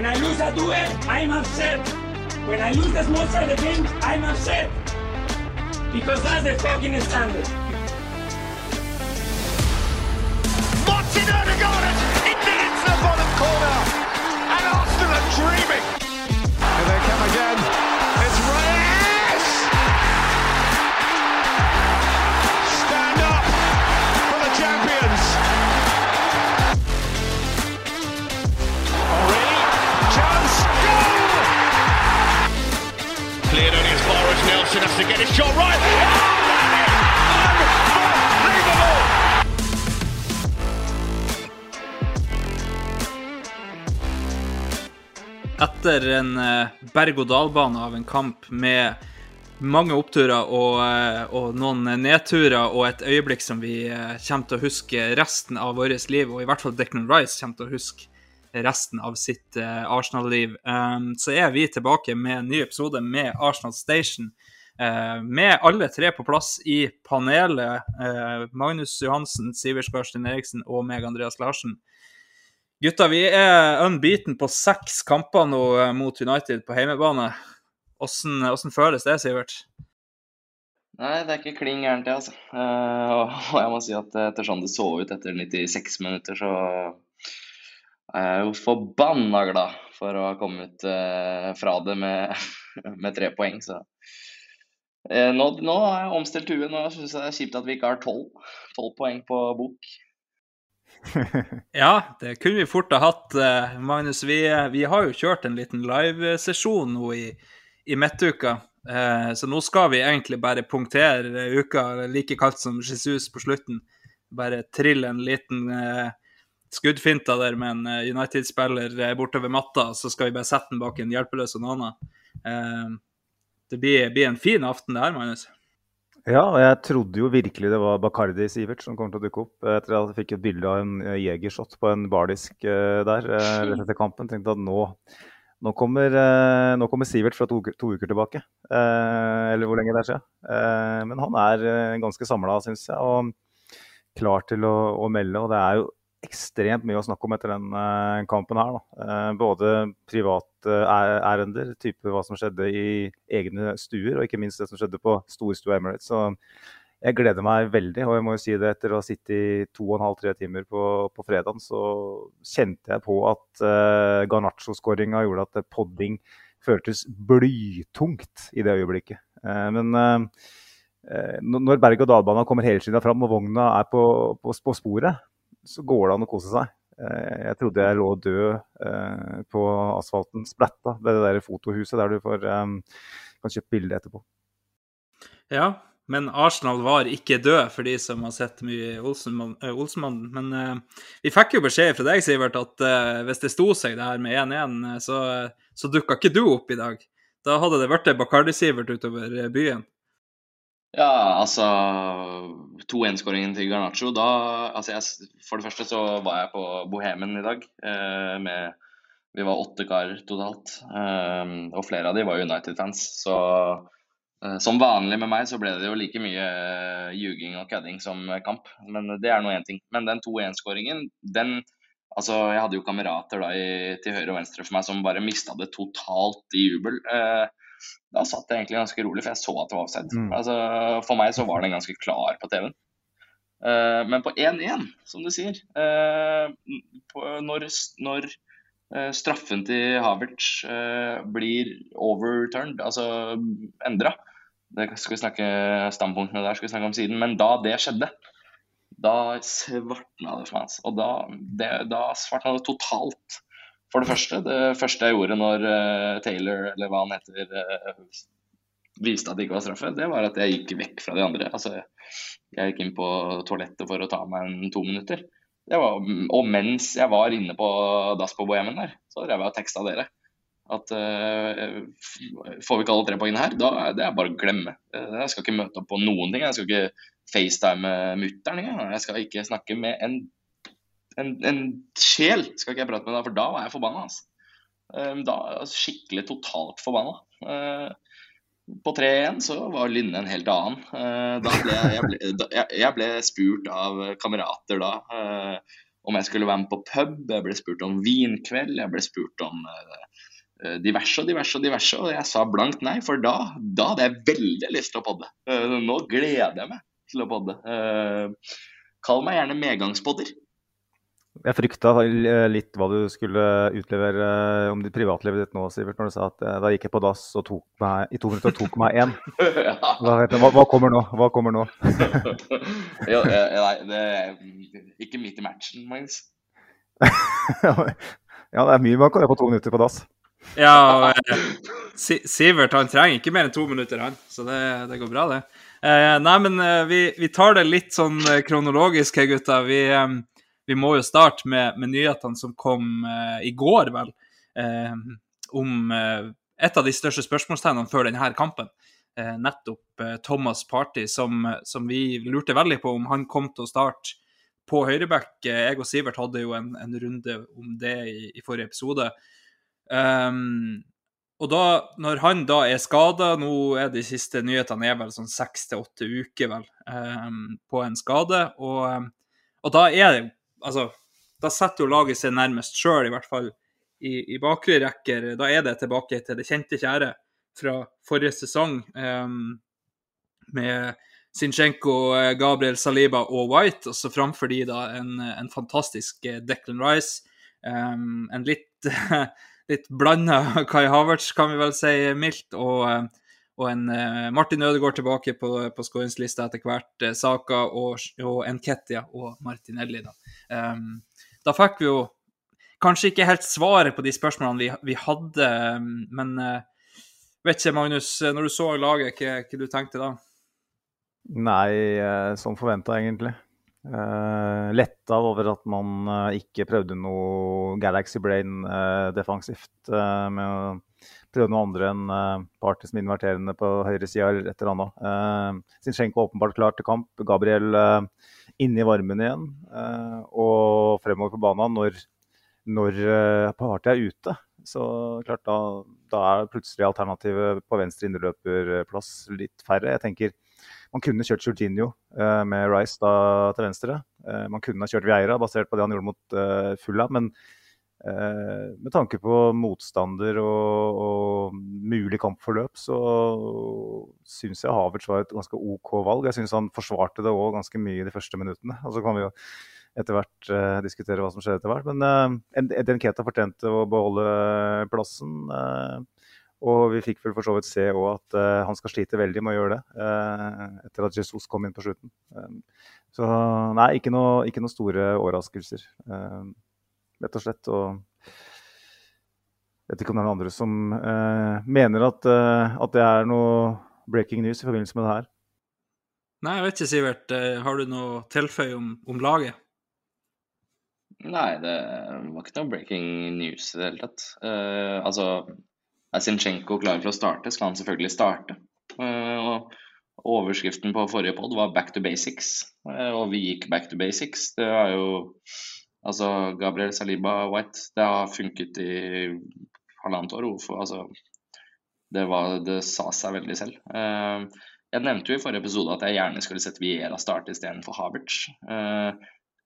When I lose a duel, I'm upset. When I lose the small side of the game, I'm upset. Because that's the fucking standard. Martin Odegaard into into the bottom corner. And Arsenal are dreaming. Far has to get his shot right. Etter en eh, berg-og-dal-bane av en kamp med mange oppturer og, eh, og noen nedturer og et øyeblikk som vi eh, kommer til å huske resten av vårt liv, og i hvert fall Declan Rice kommer til å huske resten av sitt Arsenal-liv, um, så er vi tilbake med en ny episode med Arsenal Station. Eh, med alle tre på plass i panelet. eh, Magnus Johansen, Sivert Skarsten Eriksen og meg, Andreas Larsen. Gutta, vi er unbeaten på seks kamper nå eh, mot United på heimebane. Hvordan, føles det, Sivert? Nei, det er ikke klin gærent, det, altså. Og jeg må si at etter sånn det så ut etter 96 minutter, så er jeg jo forbanna glad for å ha kommet fra det med, med tre poeng. Så nå, nå har jeg omstilt huet. Nå syns jeg det er kjipt at vi ikke har tolv poeng på bok. Ja, det kunne vi fort ha hatt, eh, Magnus. Vi, vi har jo kjørt en liten livesesjon nå i, i midtuka. Eh, så nå skal vi egentlig bare punktere uka, like kaldt som Jesus på slutten. Bare trille en liten eh, skuddfinta der med en eh, United-spiller eh, bortover matta, så skal vi bare sette den bak en hjelpeløs Onana. Det blir, blir en fin aften, det her, Magnus. Ja, og jeg trodde jo virkelig det var Bacardi Sivert som kom til å dukke opp. eh, Etter at jeg fikk et bilde av en eh, jegershot på en bardisk eh, der rett etter kampen. Tenkte at nå, nå, kommer, nå kommer Sivert fra to, to uker tilbake. Eller hvor lenge det er siden. Men han er ganske samla, syns jeg, og klar til å, å melde. Og det er jo ekstremt mye å snakke om etter den eh, kampen her. Da. Eh, både privatærender, type hva som skjedde i egne stuer, og ikke minst det som skjedde på Storstua Emirates. Så jeg gleder meg veldig, og jeg må jo si det etter å ha sittet i to og en halv, tre timer på, på fredagen, så kjente jeg på at uh, Garnaccio-skåringa gjorde at podding føltes blytungt i det øyeblikket. Uh, men eh, eh, når berg-og-dal-banen kommer helskinna fram og vogna er på, på, på sporet, så går det an å kose seg. Eh, Jeg trodde jeg lå død eh, på asfalten, splatta ved det der fotohuset der du får, eh, kan kjøpe bilde etterpå. Ja, men Arsenal var ikke død, for de som har sett mye Olsenmann. Olsenmannen. Men vi fikk jo beskjed fra deg, Sivert, at hvis det sto seg det her med 1-1, eh, så, så dukka ikke du opp i dag. Da hadde det vært Bacardi-Sivert utover byen. Ja, altså 2-1-skåringen til Garnaccio, da altså jeg, For det første så var jeg på Bohemen i dag. Eh, med, vi var åtte kar totalt. Eh, og flere av de var United-fans. Så eh, som vanlig med meg så ble det jo like mye eh, ljuging og kødding som kamp. Men det er nå én ting. Men den 2-1-skåringen, den Altså, jeg hadde jo kamerater da i, til høyre og venstre for meg som bare mista det totalt i jubel. Eh, da satt jeg egentlig ganske rolig, for jeg så at det var offside. Mm. Altså, for meg så var den ganske klar på TV-en. Uh, men på 1-1, som du sier uh, på, Når, når uh, straffen til Havertz eh, blir overturned, altså endra Det skal vi snakke standpunktene der skal vi snakke om siden, men da det skjedde, da svartna det for meg. altså. Og da, det, da svartna det totalt. For det første, det første jeg gjorde når eh, Taylor, eller hva han heter, eh, viste at det ikke var straffe, det var at jeg gikk vekk fra de andre. Altså, jeg gikk inn på toalettet for å ta meg en to minutter. Var, og mens jeg var inne på dass på Bohemen der, så drev jeg og teksta dere. At uh, får vi ikke alle tre poengene her, da er det bare å glemme. Jeg skal ikke møte opp på noen ting. Jeg skal ikke facetime mutter'n engang. Jeg skal ikke snakke med en, en, en, sjel. skal ikke jeg prate med deg, For da var jeg forbanna. Altså. Da altså, Skikkelig totalt forbanna. på 3-1 så var Lynne en helt annen. da ble jeg, ble, da, jeg, ble, spurt av kamerater da om jeg skulle være med på pub. Jeg ble spurt om vinkveld. Jeg ble spurt om Eh, diverse og diverse og diverse, og jeg sa blankt nei, for da, da hadde jeg veldig lyst til å podde. Nå gleder jeg meg til å podde. Kall meg gjerne medgangspodder. Jeg frykta litt hva du skulle utlevere om ditt privatlivet ditt nå, Sivert, når du sa at da gikk jeg på dass og tok meg, i to minutter og tok meg én. ja. hva, hva, kommer nå? Hva kommer nå? jo, nei, det er ikke midt i matchen, Magnus. ja, det er mye man kan gjøre på to minutter på dass. Ja, eh, Sivert han trenger ikke mer enn to minutter, han. Så det, det går bra, det. Eh, nei, men eh, vi, vi, tar det litt sånn eh, kronologisk her, gutta. Vi, eh, vi, må jo starte med, med nyhetene som kom eh, i går, vel. om et av de største spørsmålstegnene før denne kampen. nettopp Thomas Party, som, som, vi lurte veldig på om han kom til å starte på høyreback. Jeg og Sivert hadde jo en, en runde om det i, i forrige episode. Um, og da, når han da er skada, nå er de siste nyhetene er vel sånn seks til åtte uker vel, um, på en skade, og, og, da er det Altså, da setter jo laget seg nærmest sjøl, i hvert fall i, i bakre rekker. Da er det tilbake til det kjente kjære fra forrige sesong, um, med Zinchenko, Gabriel Saliba og White, og så framfor de da en, en fantastisk Declan Rice. Um, en litt litt blanda Kai Havertz, kan vi vel si mildt. Og, eh, og en uh, Martin Ødegaard tilbake på, på skåringslista etter hvert. Uh, Saka og, og Nketia og Martinelli. Da. Um, da fikk vi jo kanskje ikke helt svaret på de spørsmålene vi, vi hadde, men uh, vet ikke, Magnus, når du så laget, hva, hva du tenkte da? Nei, som forventa, egentlig. Uh, letta over at man uh, ikke prøvde noe Galaxy Brain uh, defensivt. Uh, med prøve noe andre enn uh, Party som inverterende på høyre side eller et eller annet. Uh, Zinchenko åpenbart klar til kamp. Gabriel uh, inne i varmen igjen. og fremover på banen når, når Party er ute. Så klart, da, da er plutselig alternativet på venstre innerløperplass litt færre. Jeg tenker man kunne kjørt Jorginho uh, med Rice da, til venstre. Uh, man kunne ha kjørt Vieira basert på det han gjorde mot uh, Fulla. Men med tanke på motstander og, og mulig kampforløp, så syns jeg Havertz var et ganske OK valg. Jeg syns han forsvarte det òg ganske mye de første minuttene. Og så kan vi jo etter hvert uh, diskutere hva som skjedde etter hvert. Men uh, Eden fortjente å beholde plassen. Uh, og vi fikk vel for så vidt se at uh, han skal slite veldig med å gjøre det, etter at Jesus kom inn på slutten. Så nei, ikke noe, ikke noe store overraskelser, uh, rett og slett. Og jeg vet ikke om det er noen andre som mener at, at, det er noe breaking news i forbindelse med det her. Nei, jeg vet ikke, Sivert. Har du noe tilføye om, om laget? Nei, det var ikke noe breaking news i det hele tatt. altså er Zinchenko klar for å starte, skal han selvfølgelig starte. Eh, og overskriften på forrige pod var 'back to basics', eh, og vi gikk back to basics. Det er jo Altså, Gabriel Saliba White, det har funket i halvannet år. Hvorfor? Altså, det, var, det sa seg veldig selv. Eh, jeg nevnte jo i forrige episode at jeg gjerne skulle sett Viera starte istedenfor Havertz.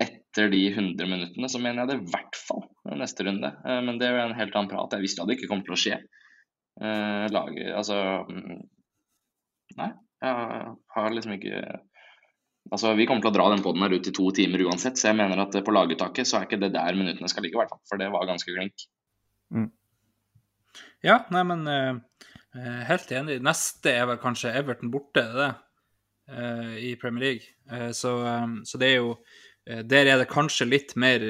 Etter de 100 minuttene så mener jeg det i hvert fall neste runde. Men det er jo en helt annen prat. Jeg visste at det ikke kom til å skje Lager, Altså mm, Nei, jeg har liksom ikke Altså, Vi kommer til å dra den poden her ut i to timer uansett, så jeg mener at på laguttaket så er ikke det der minuttene skal ligge. For det var ganske klink. Mm. Ja, nei, men uh, helt enig. Neste er vel kanskje Everton borte, det, uh, i Premier League. Uh, så, um, så, det er jo Der er det kanskje litt mer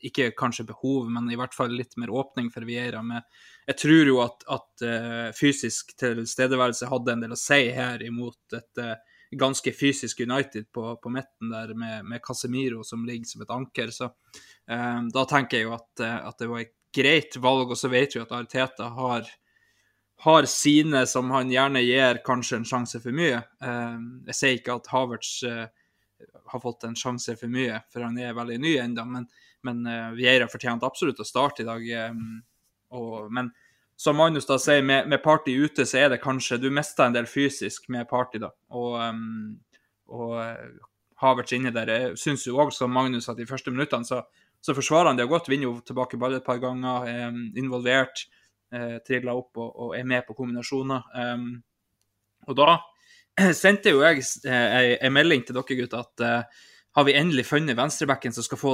Ikke kanskje behov, men i hvert fall litt mer åpning for Viera. med jeg tror jo at, at fysisk tilstedeværelse hadde en del å si her imot et ganske fysisk United på, på midten der med, med, Casemiro som ligger som et anker. Så eh, da tenker jeg jo at, at, det var et greit valg. Og så vet vi at Ariteta har, har sine som han gjerne gir kanskje en sjanse for mye. Eh, jeg sier ikke at Havertz eh, har fått en sjanse for mye, for han er veldig ny ennå. Men, men uh, Vieira fortjente absolutt å starte i dag. Um, og, men som Magnus da sier, med, med, Party ute så er det kanskje Du mister en del fysisk med Party, da. Og, um, og Havertz inni der. Jeg syns jo òg, som Magnus, at de første minuttene så, så forsvarer han det godt. Vinner jo tilbake ball et par ganger, er involvert, Uh, triller opp og, og, er med på kombinasjoner. Um, og da sendte jo jeg eh, en melding til dere gutter at uh, har vi endelig funnet venstrebacken som skal få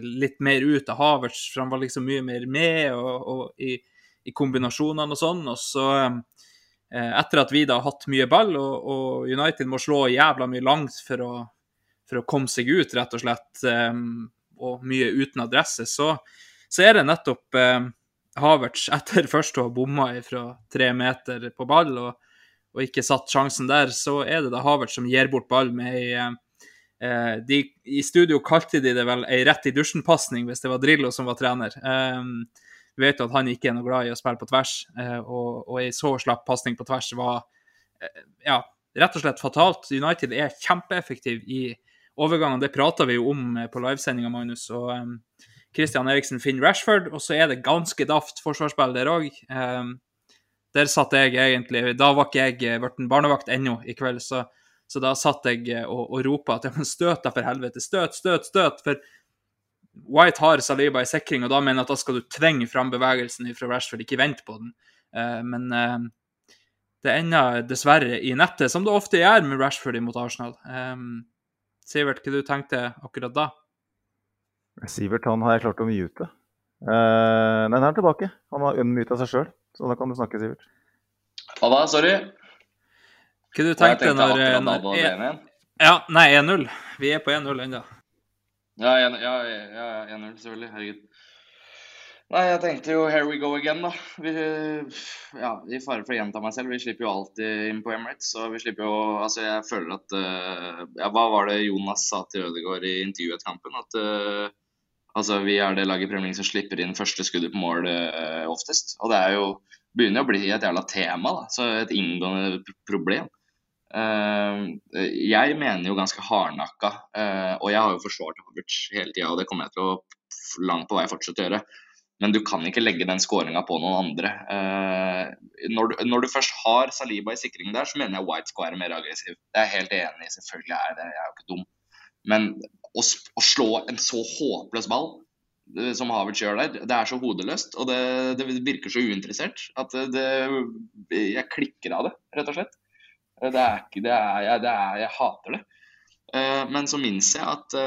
litt mer ut av Havertz, for han var liksom mye mer med og, og i, i, kombinasjonene og sånn. Og så, eh, etter at vi da har hatt mye ball, og, og United må slå jævla mye langt for å for å komme seg ut, rett og slett, um, og mye uten adresse, så, så er det nettopp um, Havertz, etter først å ha bomma fra tre meter på ball og, og, ikke satt sjansen der, så er det da Havertz som gir bort ball med ei uh, de, I studio kalte de det vel ei rett i dusjen-pasning, hvis det var Drillo som var trener. Um, vi vet jo at han ikke er noe glad i å spille på tvers, uh, og, og ei så slapp pasning på tvers var uh, ja, rett og slett fatalt. United er kjempeeffektiv i overgangene, det prata vi jo om eh, på livesendinga, Magnus. og um, Christian Eriksen finner Rashford, og så er det ganske daft forsvarsspill der òg. Um, der satt jeg egentlig Da var ikke jeg eh, blitt barnevakt ennå i kveld, så, så, da satt jeg eh, og, og ropa at ja, støt deg for helvete, støt, støt, støt. For White har Saliba i sikring, og da mener jeg at da skal du tvinge fram bevegelsen fra Rashford, ikke vente på den. Uh, men uh, det ender dessverre i nettet, som det ofte gjør med Rashford imot Arsenal. Um, Sivert, hva du tenkte akkurat da? Sivert han har jeg klart å mute. Uh, nei, han er tilbake. Han har unmuta seg sjøl, så da kan du snakke, Sivert. Hva da? Sorry. Hva du tenkte, tenkte når, når e Ja, nei, 1-0. Vi er på 1-0 ennå. Ja, 1-0, ja, ja, selvfølgelig. Herregud. Nei, jeg tenkte jo 'here we go again', da. Vi, ja, I fare for å gjenta meg selv, vi slipper jo alltid inn på Emirates. Og vi slipper jo Altså, jeg føler at uh, Ja, hva var det Jonas sa til Ødegaard i intervjuet etter kampen? At uh, altså, vi er det laget i Premier League som slipper inn første skuddet på mål uh, oftest. Og det er jo begynner å bli et jævla tema, da. Så et inngående problem. Jeg mener jo ganske hardnakka, og jeg har jo forsvart Havertz hele tida, og det kommer jeg til å langt på vei fortsette å gjøre men du kan ikke legge den skåringa på noen andre. Eh, når, du, når, du, først har Saliba i sikringen der, så mener jeg White skal være mer aggressiv. Det er jeg helt enig i, selvfølgelig er det, jeg er jo ikke dum. Men å, å slå en så håpløs ball eh, som Havertz gjør der, det er så hodeløst. Og det, det virker så uinteressert at det, jeg klikker av det, rett og slett. Det er ikke, det er, jeg, det er, jeg hater det. Eh, men så minnes jeg at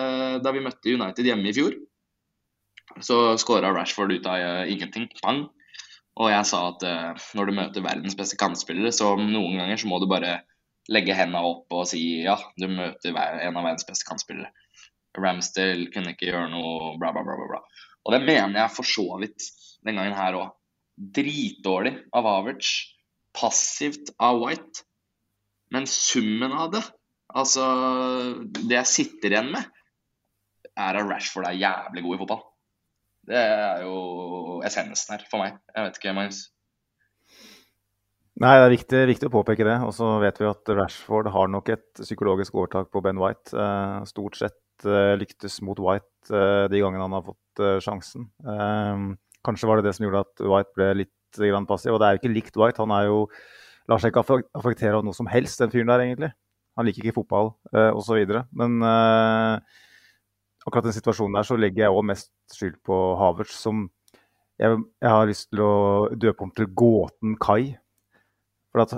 da vi møtte United hjemme i fjor, så skåra Rashford ut av ingenting. Pang. Og jeg sa at når du møter verdens beste kantspillere, så noen ganger så må du bare legge hendene opp og si ja, du møter en av verdens beste kantspillere. Ramsdale kunne ikke gjøre noe bla, bla, bla. bla. Og det mener jeg for så vidt den gangen her òg. Dritdårlig av Havertz. Passivt av White. Men summen av det, altså Det jeg sitter igjen med, er at Rashford er jævlig god i fotball. Det er jo essensen her for meg. Jeg vet ikke, Magnus. Nei, det er viktig, viktig, å påpeke det. Og så vet vi at Rashford har nok et psykologisk overtak på Ben White. Eh, stort sett eh, lyktes mot White eh, de gangene han har fått sjansen. Kanskje var det det som gjorde at White ble litt passiv. Og det er jo ikke likt White. Han er jo, lar seg ikke affektere av noe som helst, den fyren der, egentlig. Han liker ikke fotball uh, osv. Men uh, akkurat den situasjonen der så legger jeg òg mest skyld på Havertz, som jeg, jeg, har lyst til å døpe om til gåten Kai. For at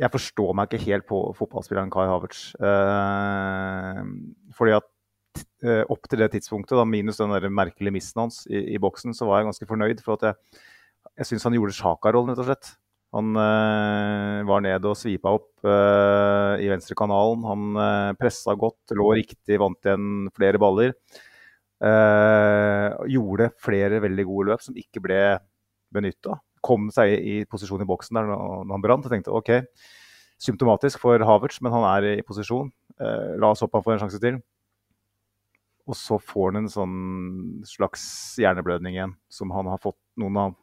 jeg forstår meg ikke helt på fotballspilleren Kai Havertz. Eh, fordi at eh, opp til det tidspunktet, da, minus den der merkelige missen hans i, i, boksen, så var jeg ganske fornøyd. For at jeg, jeg syns han gjorde Sjaka-rollen, rett og slett. Han øh, var nede og svipa opp øh, i venstre kanalen. Han øh, pressa godt, lå riktig, vant igjen flere baller. gjorde flere veldig gode løp som ikke ble benytta. Kom seg i posisjon i boksen der når han brant. Jeg tenkte OK, symptomatisk for Havertz, men han er i posisjon. la oss håpe han får en sjanse til. Og så får han en sånn slags hjerneblødning igjen, som han har fått noen av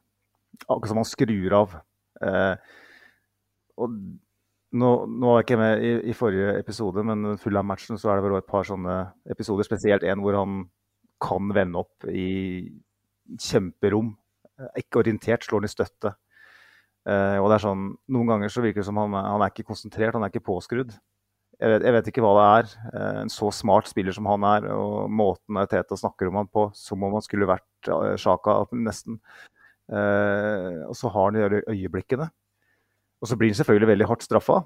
Akkurat som han skrur av. Eh, og nå, nå var jeg ikke med i, i forrige episode, men full av matchen så er det vel et par sånne episoder, spesielt en hvor han kan vende opp i kjemperom. Ikke orientert, slår han i støtte. Eh, og det er sånn, Noen ganger så virker det som han, han er ikke konsentrert, han er ikke påskrudd. Jeg vet, jeg vet, ikke hva det er. Eh, en så smart spiller som han er, og måten Teta snakker om han på, som om han skulle vært eh, Sjaka nesten. Eh, og så har han de øyeblikkene. Og så blir han selvfølgelig veldig hardt straffa.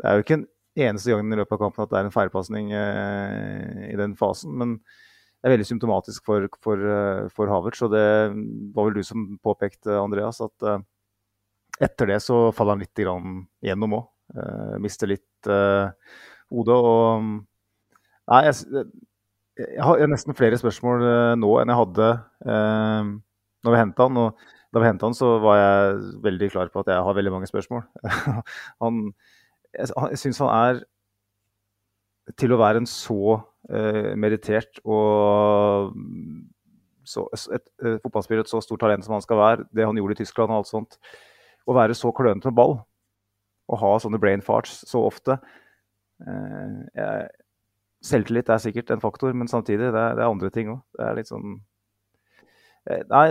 Det er jo ikke en eneste gang i løpet av kampen at det er en feilpasning eh, i den fasen. Men det er veldig symptomatisk for, for, eh, for Havertz. Og det var vel du som påpekte, Andreas, at etter det så faller han litt gjennom òg. Mister litt eh, hodet. Og Nei, jeg, jeg, har nesten flere spørsmål nå enn jeg hadde når vi henta han. Og da vi henta han, så var jeg veldig klar på at jeg har veldig mange spørsmål. han, jeg jeg syns han er Til å være en så uh, merittert og så, et, et, fotballspiller, et så stort talent som han skal være, det han gjorde i Tyskland og alt sånt Å være så klønete med ball og ha sånne brain farts så ofte uh, Selvtillit er sikkert en faktor, men samtidig det er, det er andre ting òg. Det er litt sånn uh, Nei,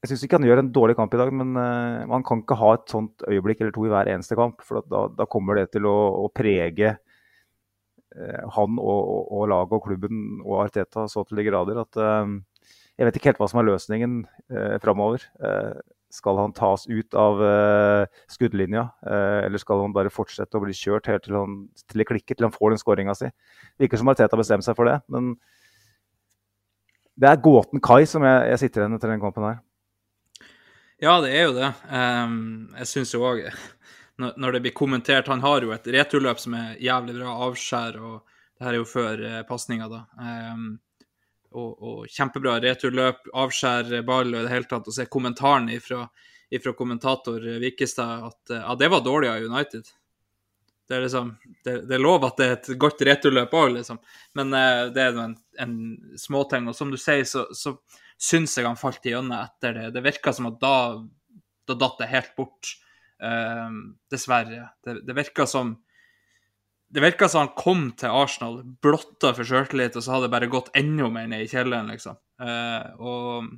jeg syns ikke han gjør en dårlig kamp i dag, men uh, man kan ikke ha et sånt øyeblikk eller to i hver eneste kamp. For da, da kommer det til å, å prege uh, han og, og, og, laget og klubben og Arteta så til de grader at uh, jeg vet ikke helt hva som er løsningen uh, framover. skal han tas ut av skuddlinja, eller skal han bare fortsette å bli kjørt helt til, han, til det klikker, til han får den skåringa si? Virker som Arteta bestemt seg for det, men det er gåten Kai som jeg, jeg sitter igjen etter den kampen her. Ja, det er jo det. Um, jeg syns jo òg når, det blir kommentert Han har jo et returløp som er jævlig bra avskjær, og det her er jo før uh, pasninga, da. Um, og, og, kjempebra returløp, avskjær ball og i det hele tatt. Og så er kommentaren ifra, ifra kommentator Vikestad at uh, ja, det var dårlig av United. Det er liksom, det, det, er lov at det er et godt returløp òg, liksom. Men uh, det er en, en småting. Og som du sier, så, så syns jeg han falt igjennom etter det. Det virka som at da, da datt det helt bort. Uh, dessverre. Det, det virka som det virka som han kom til Arsenal, blotta for sjøltillit, og så hadde det bare gått enda mer ned i kjelleren, liksom. Uh, og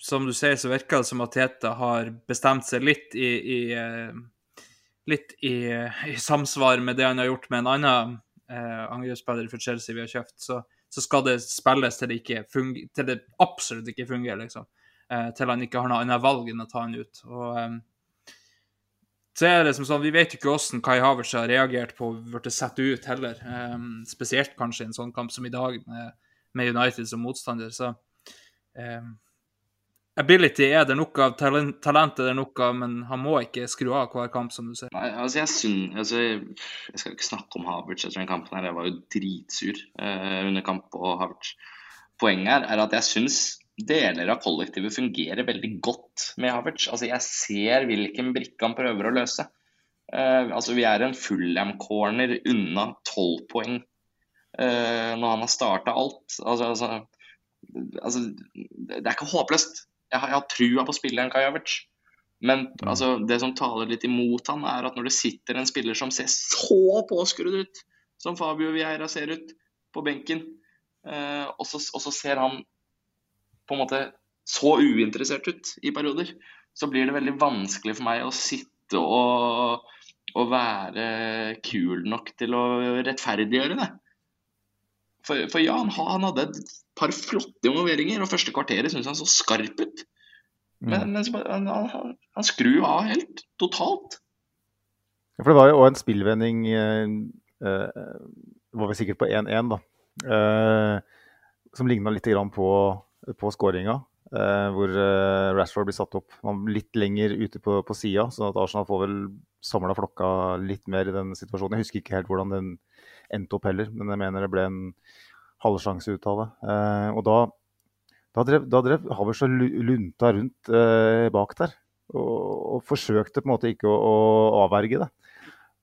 som du sier, så virker det som at Teta har bestemt seg litt i, i uh, litt i, i, samsvar med det han har gjort med en annen uh, angrepsspiller for Chelsea vi har kjøpt. Så så skal det spilles til det, til det absolutt ikke fungerer, liksom. Eh, til han ikke har noe annet valg enn å ta han ut. Og eh, så er det som sånn, Vi vet jo ikke hvordan Kai Havertz har reagert på å bli satt ut heller. Eh, spesielt kanskje i en sånn kamp som i dag, med, med United som motstander. Så um, ability er det nok av, talent, talent er det nok av, men han må ikke skru av hver kamp, som du ser. Nei, altså jeg, synes, altså jeg skal ikke snakke om Havertz etter den kampen. her, Jeg var jo dritsur eh, under kamp på Havertz. Poenget her er at jeg syns deler av kollektivet fungerer veldig godt med Havertz. Altså jeg ser hvilken brikke han prøver å løse. Eh, altså Vi er en Fullham-corner unna tolv poeng eh, når han har starta alt. Altså, altså, altså, det er ikke håpløst jeg har, jeg har trua på spilleren Havertz. Men mm. altså, det som taler litt imot han, er at når det sitter en spiller som ser så påskrudd ut, som Fabio Vieira ser ut på benken, eh, og, så, og, så, ser han på en måte så uinteressert ut i perioder, så blir det veldig vanskelig for meg å sitte og, og være kul nok til å rettferdiggjøre det. For, for ja, han, han, hadde et par flotte involveringer, og første kvarteret syns han så skarp ut. Men, mm. men han, han, han skrur av helt, totalt. Ja, for det var jo òg en spillvending eh, eh, var vi sikkert på 1-1, da. Eh, som ligna litt på, på skåringa. Eh, hvor eh, Rashford blir satt opp litt lenger ute på, på sida, sånn at Arsenal får vel samla flokka litt mer i den situasjonen. Jeg husker ikke helt hvordan den endte opp heller, men jeg mener det ble en halvsjanse ut av det. Eh, og da, da drev, drev Havers og lunta rundt eh, bak der. Og, og, forsøkte på en måte ikke å, å avverge det.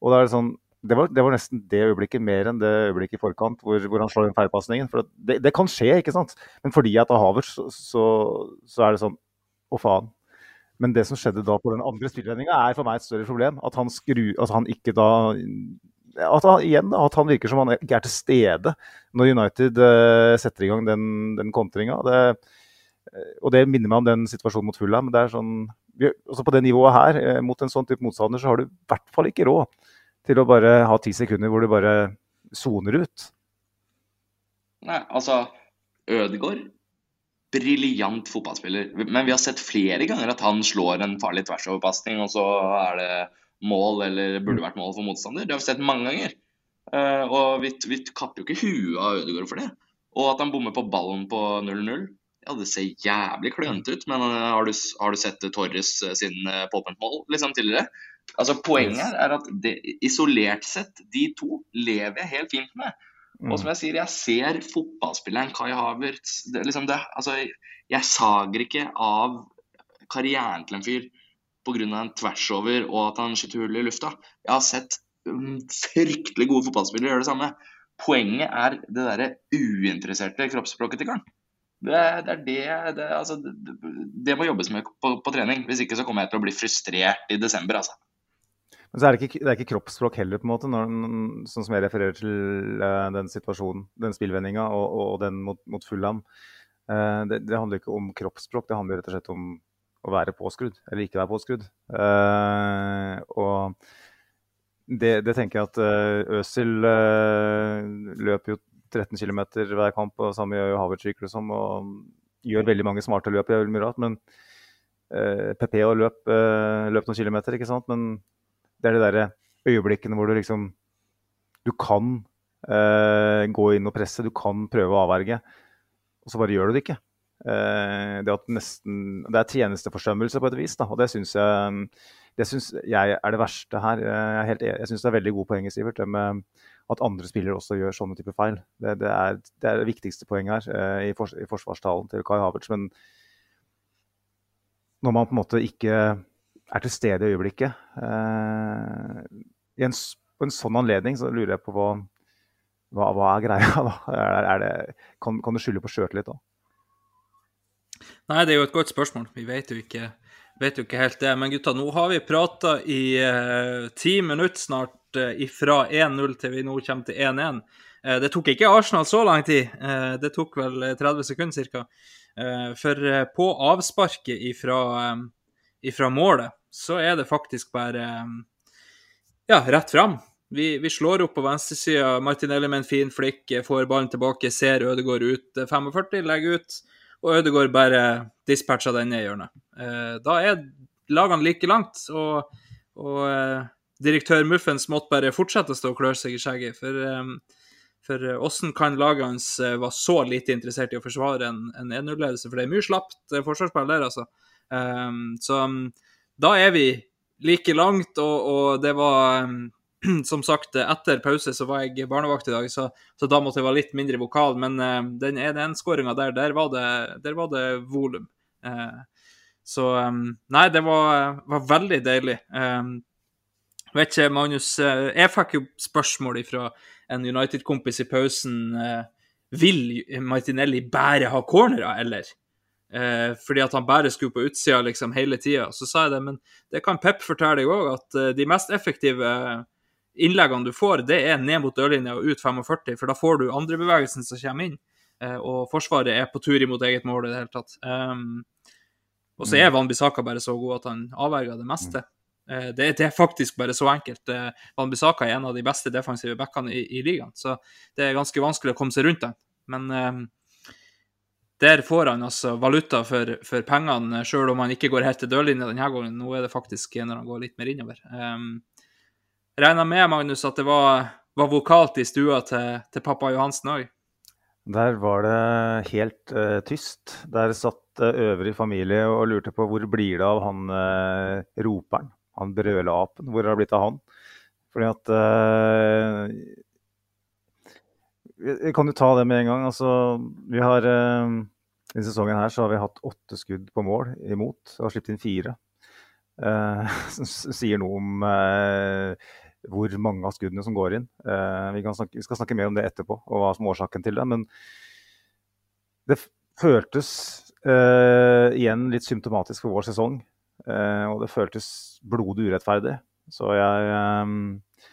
Og da er det sånn det var, det var, nesten det øyeblikket mer enn det øyeblikket i forkant hvor, hvor han slår inn feilpasningen. For det, det, kan skje, ikke sant? Men fordi jeg av Havers så, så, så, er det sånn Å, faen. Men det som skjedde da på den andre spillredninga, er for meg et større problem. At han, skru, at han ikke da at han, igjen, at han virker som han ikke er til stede når United uh, setter i gang den, den kontringa. og det minner meg om den situasjonen mot Fulham. Det er sånn, vi, også på det nivået her, uh, mot en sånn type motstander, så har du i hvert fall ikke råd til å bare ha ti sekunder hvor du bare soner ut. Nei, altså Ødegaard briljant fotballspiller. Men vi har sett flere ganger at han slår en farlig tversoverpasning, og så er det mål eller burde vært mål for motstander. Det har vi sett mange ganger. Uh, og vi, vi, kapper jo ikke huet av Ødegaard for det. Og at han bommer på ballen på 0-0 Ja, det ser jævlig klønete ut, men uh, har, du, har, du, sett Torres uh, sin uh, påpent-mål liksom, tidligere? Altså Poenget her er at det, isolert sett, de to lever jeg helt fint med. Og som jeg sier, jeg ser fotballspilleren Kai Havertz det, liksom det, altså, Jeg sager ikke av karrieren til en fyr pga. en tversover og at han skyter hull i lufta. Jeg har sett um, fryktelig gode fotballspillere gjøre det samme. Poenget er det derre uinteresserte kroppsspråket til karen. Det, det, er det det, altså, det det, må jobbes med på, på, trening. Hvis ikke så kommer jeg til å bli frustrert i desember, altså. Men så er det ikke, det er ikke kroppsspråk heller, på en måte, når, sånn som jeg refererer til uh, den situasjonen, den spillvendinga og, og, den mot, mot Fulham. Uh, det, handler ikke om kroppsspråk, det handler rett og slett om å være påskrudd eller ikke være påskrudd. Uh, og det, det, tenker jeg at Øsil løper jo 13 km hver kamp, og samme gjør jo Havertz, liksom. Og gjør veldig mange smarte løp, mye rart. Men PP og løp, løp noen kilometer, ikke sant. Men det er de derre øyeblikkene hvor du liksom Du kan eh, gå inn og presse, du kan prøve å avverge, og så bare gjør du det ikke. Eh, det, nesten, det, er tjenesteforsømmelse på et vis, da, og det syns jeg, synes jeg er det verste her. Jeg, helt, jeg syns det er veldig gode poeng, Sivert, det med at andre spillere også gjør sånne typer feil. Det, det, er, det, er, det viktigste poenget her eh, i, fors, i forsvarstalen til Kai Havertz. Men når man på en måte ikke er til stede i øyeblikket. Eh, i en, på en sånn anledning så lurer jeg på hva, hva, hva er greia. da? Er, er kan, kan, du skylde på sjøltillit da? Nei, det er jo et godt spørsmål. Vi vet jo ikke, vet jo ikke helt det. Men gutta, nå har vi prata i eh, ti minutter snart eh, ifra 1-0 til vi nå kommer til 1-1. Eh, det tok ikke Arsenal så lang tid. Det tok vel 30 sekunder ca. For på avsparket ifra, ifra målet så er det faktisk bare ja, rett fram. Vi, vi slår opp på venstresida. Martinelli med en fin flikk får ballen tilbake, ser Ødegaard ut 45, legger ut, og Ødegaard bare dispatcha den ned i hjørnet. Eh, da er lagene like langt, og, og eh, direktør Muffens måtte bare fortsette å stå og klø seg i skjegget. For, eh, for åssen kan laget hans være så lite interessert i å forsvare en, en 1-0-ledelse? For det er mye slapt forsvarsspill der, altså. så da er vi like langt, og, og det var som sagt, etter pause så var jeg barnevakt i dag, så, så da måtte jeg være litt mindre vokal. Men uh, den 1-1-skåringa der, der var det, der var det volum. Uh, så um, Nei, det var, var veldig deilig. Um, vet ikke, Magnus, uh, jeg fikk jo spørsmål fra en United-kompis i pausen. vil Martinelli bare ha cornerer, eller? Eh, fordi at han bare skulle på utsida liksom hele tida. Så sa jeg det, men det kan Pep fortelle deg òg, at de mest effektive innleggene du får, det er ned mot dørlinja og ut 45, for da får du andrebevegelsen som kommer inn. Uh, og Forsvaret er på tur imot eget mål i det hele tatt. Um, og så er mm. Van Bissaka bare så god at han avverger det meste. Uh, det, det, er faktisk bare så enkelt. Uh, Van Bissaka er en av de beste defensive backene i, i ligaen, så det er ganske vanskelig å komme seg rundt den. Men um, der får han altså valuta for, for pengene, sjøl om han ikke går helt til dørlinja denne gangen. Nå er det faktisk når han går litt mer innover. Um, Regna med, Magnus, at det var, var vokalt i stua til, til pappa Johansen òg? Der var det helt uh, tyst. Der satt uh, øvrig familie og lurte på hvor blir det av han uh, roperen, han brøleapen. Hvor har det blitt av han? Fordi at uh, kan du ta det med en gang. Altså, vi har Denne sesongen her så har vi hatt åtte skudd på mål imot og har sluppet inn fire. Uh, som sier noe om uh, hvor mange av skuddene som går inn. Vi, snakke, vi, skal snakke mer om det etterpå, og hva som er årsaken til det. Men det føltes Eh, igjen litt symptomatisk for vår sesong. Eh, og det føltes blodig urettferdig. Så jeg eh,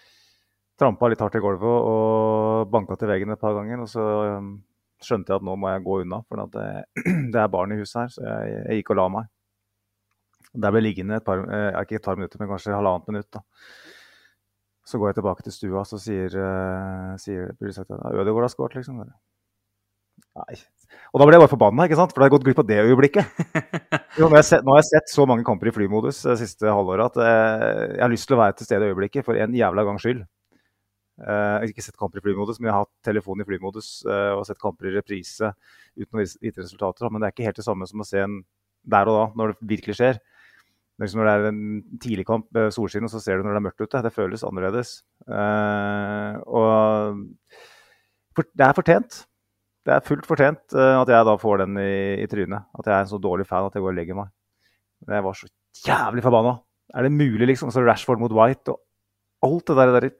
trampa litt hardt i gulvet og banka til veggen et par ganger. Og så um, skjønte jeg at nå må jeg gå unna, for det, det, er barn i huset her. Så jeg, jeg gikk og la meg. Der ble jeg liggende et par, eh, ikke et par minutter, men kanskje halvannet minutt. da. Så går jeg tilbake til stua, så sier, uh, sier blir det sagt at Ødegaard har skåret, liksom. Nei. Og da ble jeg bare forbanna, ikke sant? for da har jeg gått glipp av det øyeblikket. Jo, nå, har sett, nå, har jeg sett, så mange kamper i flymodus det siste halvåret at uh, jeg har lyst til å være til stede i øyeblikket for en jævla gangs skyld. Uh, jeg har ikke sett kamper i flymodus, men jeg har hatt telefon i flymodus uh, og sett kamper i reprise uten å vite resultater. Men det er ikke helt det samme som å se en der og da, når det virkelig skjer. Liksom når det er en tidlig kamp, eh, solskinn, og så ser du når det er mørkt ute. Det føles annerledes. Uh, og for, det er fortjent. Det er fullt fortjent uh, at jeg da får den i, i, trynet. At jeg er en så dårlig fan at jeg går og legger meg. Jeg var så jævlig forbanna. Er det mulig, liksom? Så Rashford mot White og alt det der. der.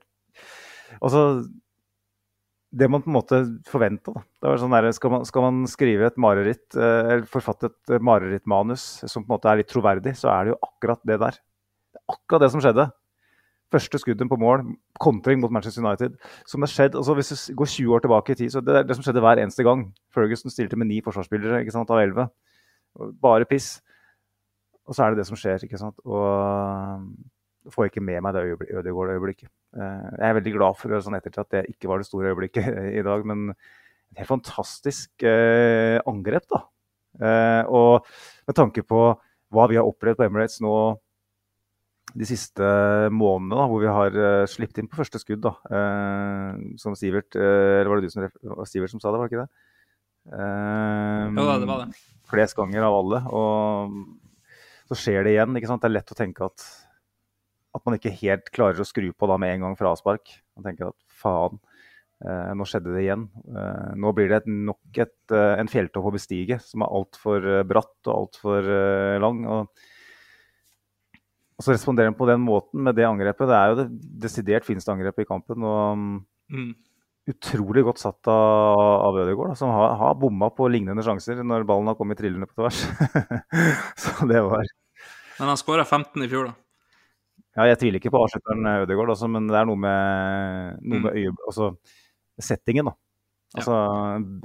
Altså, det man på en måte forventa. Sånn skal, skal, man skrive et mareritt, eh, eller forfatte et marerittmanus som på en måte er litt troverdig, så er det jo akkurat det der. Det er akkurat det som skjedde. Første skudden på mål, kontring mot Manchester United. som det skjedd, altså Hvis du går 20 år tilbake i tid, så det er det som skjedde hver eneste gang. Ferguson stilte med ni forsvarsspillere ikke sant, av elleve. Bare piss. Og så er det det som skjer. ikke sant, og får jeg ikke med meg det Ødegaard-øyeblikket. Eh, jeg er veldig glad for sånn ettertid at det ikke var det store øyeblikket i dag, men et helt fantastisk eh, angrep, da. Eh, og med tanke på hva vi har opplevd på Emirates nå de siste månedene, da, hvor vi har uh, sluppet inn på første skudd, da, som Sivert Eller var det du som, Sivert som sa det, var det ikke det? Uh, jo da, det var det. Flest ganger av alle. Og så skjer det igjen. ikke sant? Det er lett å tenke at at man ikke helt klarer å skru på da med en gang fra avspark. Man tenker at faen, eh, nå skjedde det igjen. Eh, nå blir det et, nok et, eh, en fjelltopp å bestige som er altfor eh, bratt og altfor eh, lang. Og, og så responderer han på den måten med det angrepet. Det er jo det desidert fineste angrepet i kampen. og mm. Utrolig godt satt av, av Ødegaard, som har, har bomma på lignende sjanser når ballen har kommet trillende på tvers. så det var Men han skåra 15 i fjor, da. Ja, jeg tviler ikke på avslutteren eh, Ødegaard, altså, men det er noe med, noe med mm. øye, altså, settingen. da. Altså.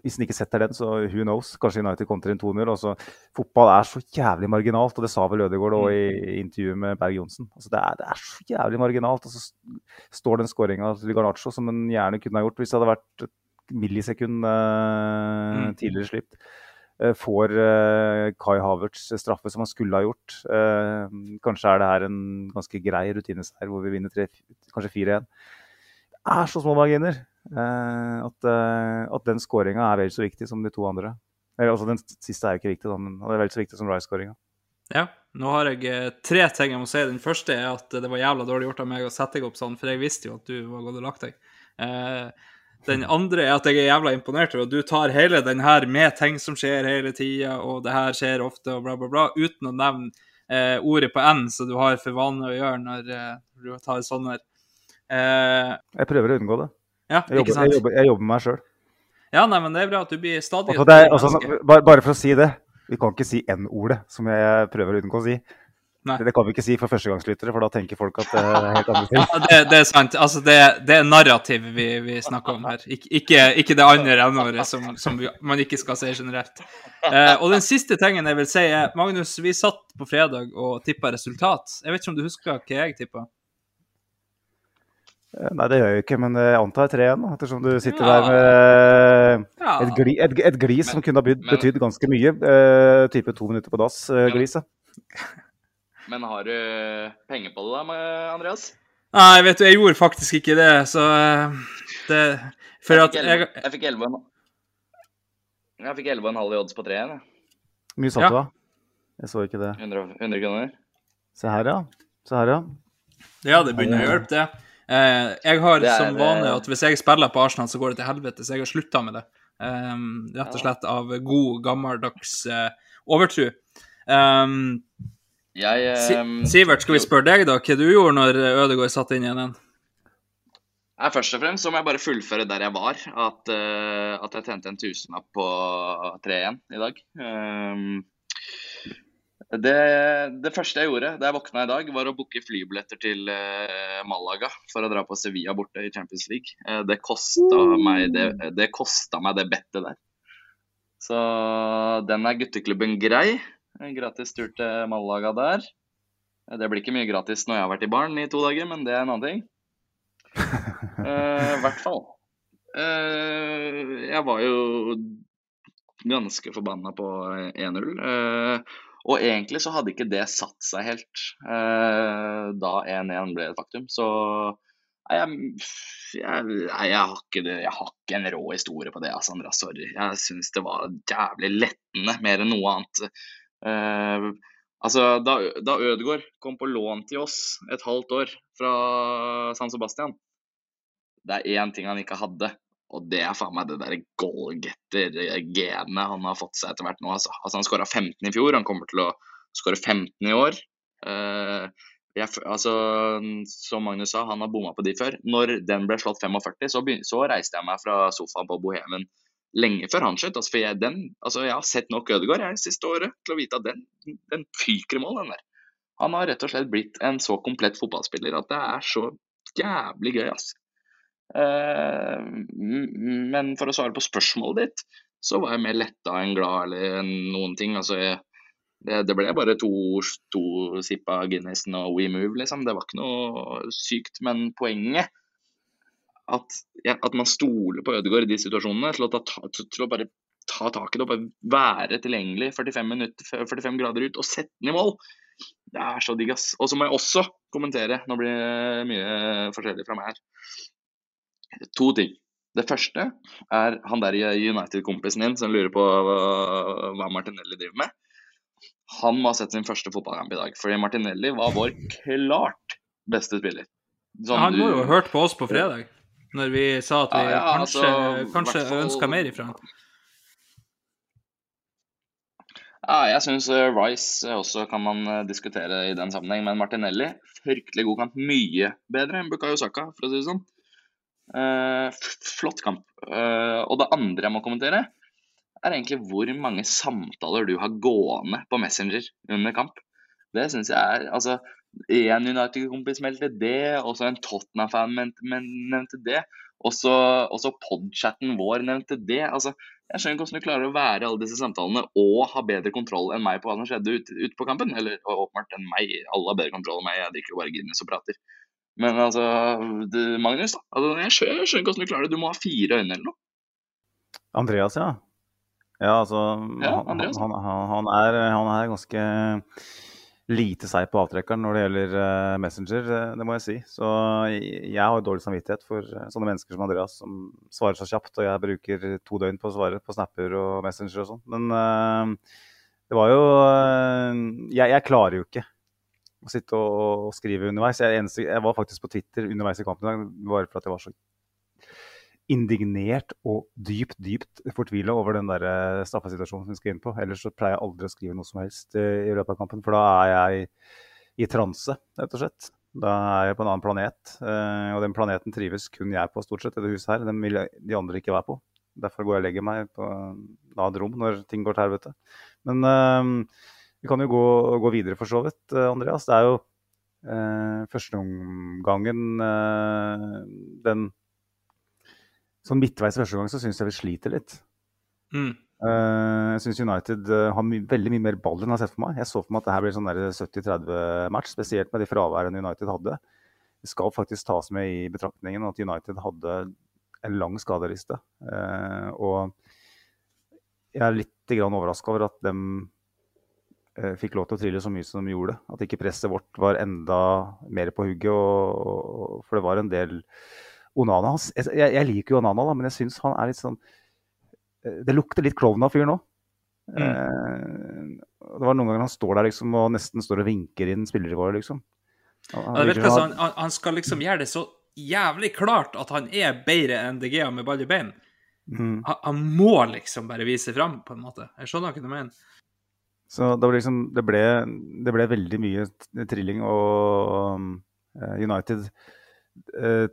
Hvis han ikke setter den, så who knows? Kanskje United kontrer inn 2-0. Altså, fotball er så jævlig marginalt, og det sa vel Ødegaard òg i, i mm. intervjuet med Berg Johnsen. Altså, det, er, det, er, så jævlig marginalt. Og så står den skåringa til Garnaccio som en gjerne kunne ha gjort hvis det hadde vært et millisekund uh, mm. tidligere slipt. Eh, får eh, Kai Havertz straffe som han skulle ha gjort. Eh, kanskje er det her en ganske grei rutineseier hvor vi vinner tre, kanskje 4-1. Det er så små marginer at, at den skåringa er vel så viktig som de to andre. Eller, altså Den siste er jo ikke viktig, da, men det er vel så viktig som Rice-skåringa. Ja, nå har jeg tre ting jeg må si. Den første er at det var jævla dårlig gjort av meg å sette deg opp sånn, for jeg visste jo at du var gått og lagt deg. Eh, den andre er at jeg er jævla imponert over at du tar hele den her med ting som skjer hele tida, og det her skjer ofte, og bla, bla, bla, uten å nevne eh, ordet på N, som du har for vane å gjøre når eh, du tar sånne. Eh, jeg prøver å unngå det. Ja, jeg, jobber, jeg, jobber, jeg jobber med meg sjøl. Ja, nei, men det er bra at du blir stadig altså, er, altså, bare, bare, for å si det. Vi kan ikke si N-ordet, som jeg prøver å unngå å si. Nei. Det kan vi ikke si for førstegangslyttere, for da tenker folk at det er helt andre ting. Ja, det, det, er sant. Altså, det, det er narrativ vi, vi, snakker om her, Ik ikke, ikke, det andre n som, som vi, man ikke skal si generelt. Eh, og den siste tingen jeg vil si, er Magnus, vi satt på fredag og tippa resultat. Jeg vet ikke om du husker hva jeg tippa? Eh, nei, det gjør jeg ikke, men jeg antar 3-1, ettersom du sitter ja. der med ja. et, gli, et, et, glis som kunne ha betydd ganske mye. Uh, type to minutter på dass-gliset. Uh, men har du penger på det da, Andreas? Nei, vet du, jeg gjorde faktisk ikke det, så eh, det For jeg at jeg Jeg fikk 11 Jeg fikk 11,5 i odds på 3 igjen, Hvor mye satt ja. du, da? Jeg så ikke det. 100, 100 kroner. Se her, ja. Se her, ja. Ja, det begynner å hjelpe, det. Eh, jeg har er, som vane at hvis jeg spiller på Arsenal, så går det til helvete, så jeg har slutta med det. Um, rett og slett av god, gammeldags uh, overtro. Um, jeg, um, Sivert, skal vi spørre deg, da, hva du gjorde når Ødegaard satt inn igjen en? Nei, Først og fremst så må jeg bare fullføre der jeg var. At, uh, at jeg tjente en tusenlapp på 3-1 i dag. Um, det, det første jeg gjorde da jeg våkna i dag, var å booke flybilletter til uh, Malaga for å dra på Sevilla borte i Champions League. Uh, det kosta meg det, det, kosta meg det bettet der. Så den er gutteklubben grei. En gratis tur til Malaga der. Det blir ikke mye gratis når jeg har vært i baren i to dager, men det er en annen ting. Eh, I hvert fall. Uh, jeg var jo ganske forbanna på 1-0. Uh, og egentlig så hadde ikke det satt seg helt eh, da 1-1 ble et faktum. Så jeg, jeg, jeg, har ikke det, jeg har ikke en rå historie på det, Sandra. Sorry. Jeg syns det var jævlig lettende, mer enn noe annet. Eh, altså, da, da Ødegaard kom på lån til oss et halvt år fra San Sebastian, det er én ting han ikke hadde, og det er faen meg det der goalgetter-genet han har fått seg etter hvert nå. Altså, altså Han skåra 15 i fjor, han kommer til å skåre 15 i år. Eh, jeg, altså, som Magnus sa, han har bomma på de før. Når den ble slått 45, så, begyn, så reiste jeg meg fra sofaen på Bohemen lenge før han skjøt. Altså, for jeg, den, altså, jeg har sett nok Ødegaard jeg, siste året til å vite at den, den fyker i mål, den der. Han har rett og slett blitt en så komplett fotballspiller at det er så jævlig gøy, altså. Eh, men for å svare på spørsmålet ditt, så var jeg mer letta enn glad eller noen ting. Altså, det, det, ble bare to, to av Guinnessen og We Move, liksom. Det var ikke noe sykt. Men poenget at, ja, at man stoler på Ødegaard i de situasjonene til å, ta, til å bare ta tak i det og bare være tilgjengelig 45, minutter, 45 grader ut og sette den i mål. Det er så digg, ass. Og så må jeg også kommentere, nå blir det mye forskjellig fra meg her. To ting. Det første er han der United-kompisen din som lurer på hva Martinelli driver med. Han må ha sett sin første fotballkamp i dag, fordi Martinelli var vår klart beste spiller. Sånn, han må jo ha hørt på oss på fredag, når vi sa at vi ja, ja, kanskje, altså, kanskje fall... ønska mer ifra han. Ja, jeg syns eh, Rice også kan man eh, diskutere i den sammenheng, men Martinelli fryktelig god kamp. Mye bedre enn Bukayo Saka, for å si det sånn. Uh, flott kamp. Uh, og det andre jeg må kommentere, er egentlig hvor mange samtaler du har gående på Messenger under kamp. Det syns jeg er Altså, én United-kompis meldte det, og så en Tottenham-fan nevnte det. Og så podchatten vår nevnte det. Altså, jeg skjønner ikke hvordan du klarer å være i alle disse samtalene og ha bedre kontroll enn meg på hva som skjedde ute, ute på kampen. Eller åpenbart enn meg. Alle har bedre kontroll enn meg. Jeg drikker bare Guinness og prater. Men altså, det, Magnus, da. Altså, jeg skjønner, jeg skjønner ikke hvordan du klarer det. Du må ha fire øyne eller noe. Andreas, ja. Ja, altså ja, Andreas. Han, han, han, er, han, er, ganske lite seig på avtrekkeren når det gjelder uh, Messenger, eh, det må jeg si. Så jeg har dårlig samvittighet for eh, sånne mennesker som Andreas, som svarer så kjapt. Og jeg bruker to døgn på å svare på snapper og Messenger og sånn. Men det var jo jeg, jeg klarer jo ikke å sitte og, skrive underveis. Jeg, jeg, var faktisk på Twitter underveis i kampen i dag bare for at jeg var så indignert og dypt, dypt fortvila over den der straffesituasjonen som vi skal inn på. Ellers så pleier jeg aldri å skrive noe som helst eh, i løpet av kampen, for da er jeg i transe, rett og slett. Da er jeg på en annen planet, eh, og den planeten trives kun jeg på, stort sett, i det huset her. Den vil de andre ikke være på. Derfor går jeg og legger meg på et rom når ting går til helvete. Men vi kan jo gå, gå, videre, for så vidt, eh, Andreas. Det er jo uh, første omgangen eh, den Sånn midtveis første gang så syns jeg vi sliter litt. Mm. Uh, jeg syns United uh, har my veldig mye mer ball enn jeg har sett for meg. Jeg så for meg at det her blir sånn 70-30-match, spesielt med de fraværene United hadde. Det skal faktisk tas med i betraktningen at United hadde en lang skadeliste. Uh, og jeg er litt overraska over at de Eh, fikk lov til å trille så mye som de gjorde. At ikke presset vårt var enda mer på hugget. Og, og, for det var en del Onana jeg, jeg, liker jo Onana, da, men jeg syns han er litt sånn eh, Det lukter litt klovn av fyr nå. Mm. Eh, det var noen ganger han står der liksom, og nesten står og vinker inn spillere våre, liksom. Han, ja, virker han, han, skal liksom gjøre det så jævlig klart at han er bedre enn DG med ball i bein. Mm. Han, han, må liksom bare vise fram, på en måte. Jeg skjønner ikke hva du mener. Så det, liksom, det, ble, det, ble, veldig mye trilling, og um, United eh,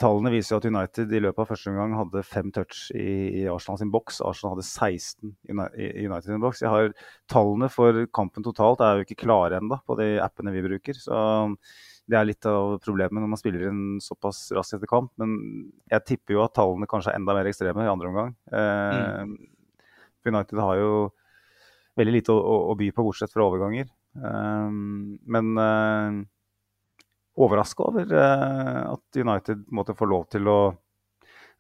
tallene viser jo at United i løpet av første omgang hadde fem touch i, i Arsenal sin boks. Arsenal hadde 16 i United sin boks. Jeg har Tallene for kampen totalt er jo ikke klare ennå på de appene vi bruker. Så det er litt av problemet når man spiller en såpass raskt etter kamp. Men jeg tipper jo at tallene kanskje er enda mer ekstreme i andre omgang. Eh, for United har jo veldig lite å, å, å by på, bortsett fra overganger. Eh, men eh, overraska over eh, at United måtte få lov til å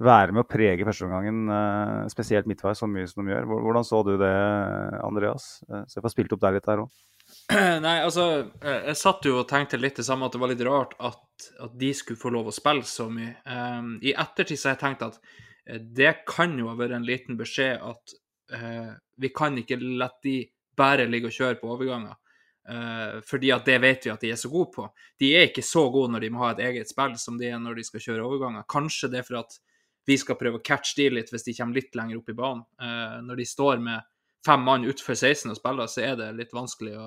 være med å prege førsteomgangen, eh, spesielt midtveis, så mye som de gjør. Hvordan så du det, Andreas? Eh, Så jeg får spilt opp deg litt her òg. Nei, altså, jeg satt jo og tenkte litt det samme, at det var litt rart at, at de skulle få lov å spille så mye. Um, I ettertid så har jeg tenkt at det kan jo ha vært en liten beskjed at uh, vi kan ikke la de bare ligge og kjøre på overganger. Eh, fordi at det vet vi at de er så gode på. De er ikke så gode når de må ha et eget spill som de er når de skal kjøre overganger. Kanskje det er for at vi skal prøve å catche de litt hvis de kommer litt lenger opp i banen. Uh, når de står med fem mann utenfor 16 og spiller, så er det litt vanskelig å,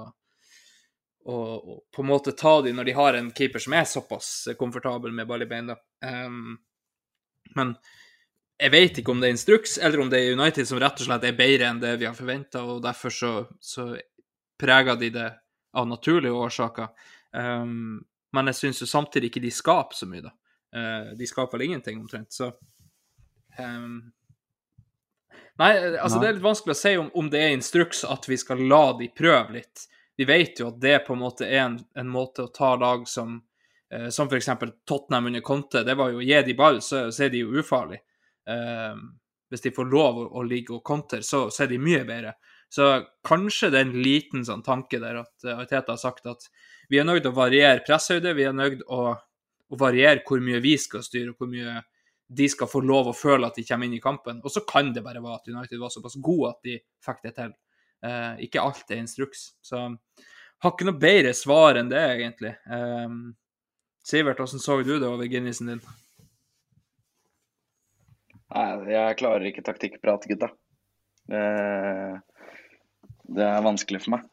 å, å på en måte ta de når de har en keeper som er såpass komfortabel med ball i beina. Um, men jeg vet ikke om det er instruks, eller om det er United som rett og slett er bedre enn det vi har forventa, og derfor så, så preger de det av naturlige årsaker. Um, men jeg syns jo samtidig ikke de skaper så mye, da. Uh, de skaper vel ingenting, omtrent. Så um, Nei, altså Nei. det er litt vanskelig å si om, om det er instruks at vi skal la de prøve litt. Vi vet jo at det på en måte er en, en måte å ta lag som eh, Som f.eks. Tottenham under Conte. Det var jo gi de ball, så, så er de jo ufarlige. Eh, hvis de får lov å, å ligge og kontre, så, så er de mye bedre. Så kanskje det er en liten sånn tanke der at Ariteta Arteta har sagt at vi er nødt til å variere presshøyde, vi er nødt til å, å variere hvor mye vi skal styre, og hvor mye de skal få lov å føle at de kommer inn i kampen. Og så kan det bare være at United var såpass gode at de fikk det til. Eh, ikke alt er instruks. Så har ikke noe bedre svar enn det, egentlig. Eh, Sivert, hvordan så du det over Guinnessen din? Nei, jeg klarer ikke taktikkprat, gutta. Det, det er vanskelig for meg.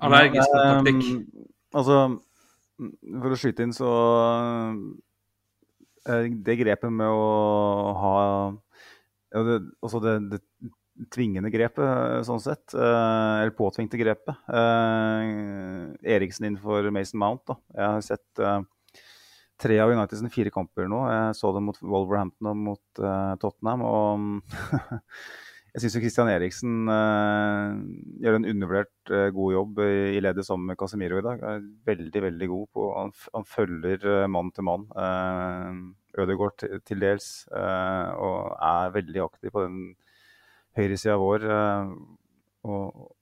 Allergisk taktikk. Um, altså, for å skyte inn, så eh, Det grepet med å ha ja, det, Altså det, det tvingende grepet, eh, sånn sett. eh, eller påtvingte grepet. Eriksen innenfor Mason Mount. da. Jeg har sett tre av Uniteds fire kamper nå. Jeg så dem mot Wolverhampton og mot Tottenham. og Jeg syns Christian Eriksen eh, gjør en undervurdert eh, god jobb i, i ledet sammen med Casemiro i dag. Er veldig, veldig god på Han, han følger uh, mann til mann. Uh, Ødegaard til, til dels. eh, og er veldig aktiv på den høyresida vår. eh, og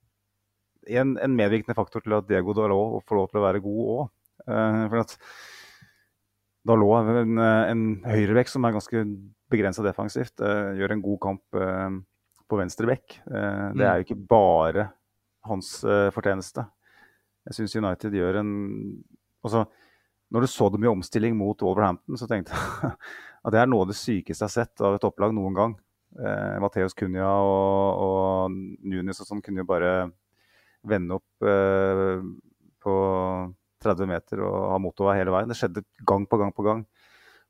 en, en medvirkende faktor til at Diego Dalot får lov til å være god òg. for at Dalot er en, en høyrevekt som er ganske begrensa defensivt. eh, gjør en god kamp eh, på venstre bekk. Eh, det er jo ikke bare hans eh, fortjeneste. Jeg syns United gjør en Altså, når du så dem i omstilling mot Wolverhampton, så tenkte jeg at det er noe av det sykeste jeg har sett av et opplag noen gang. Eh, Mateus Cunha og, og Nunes og sånn kunne jo bare vende opp eh, på 30 meter og ha motorvei hele veien. Det skjedde gang på gang på gang.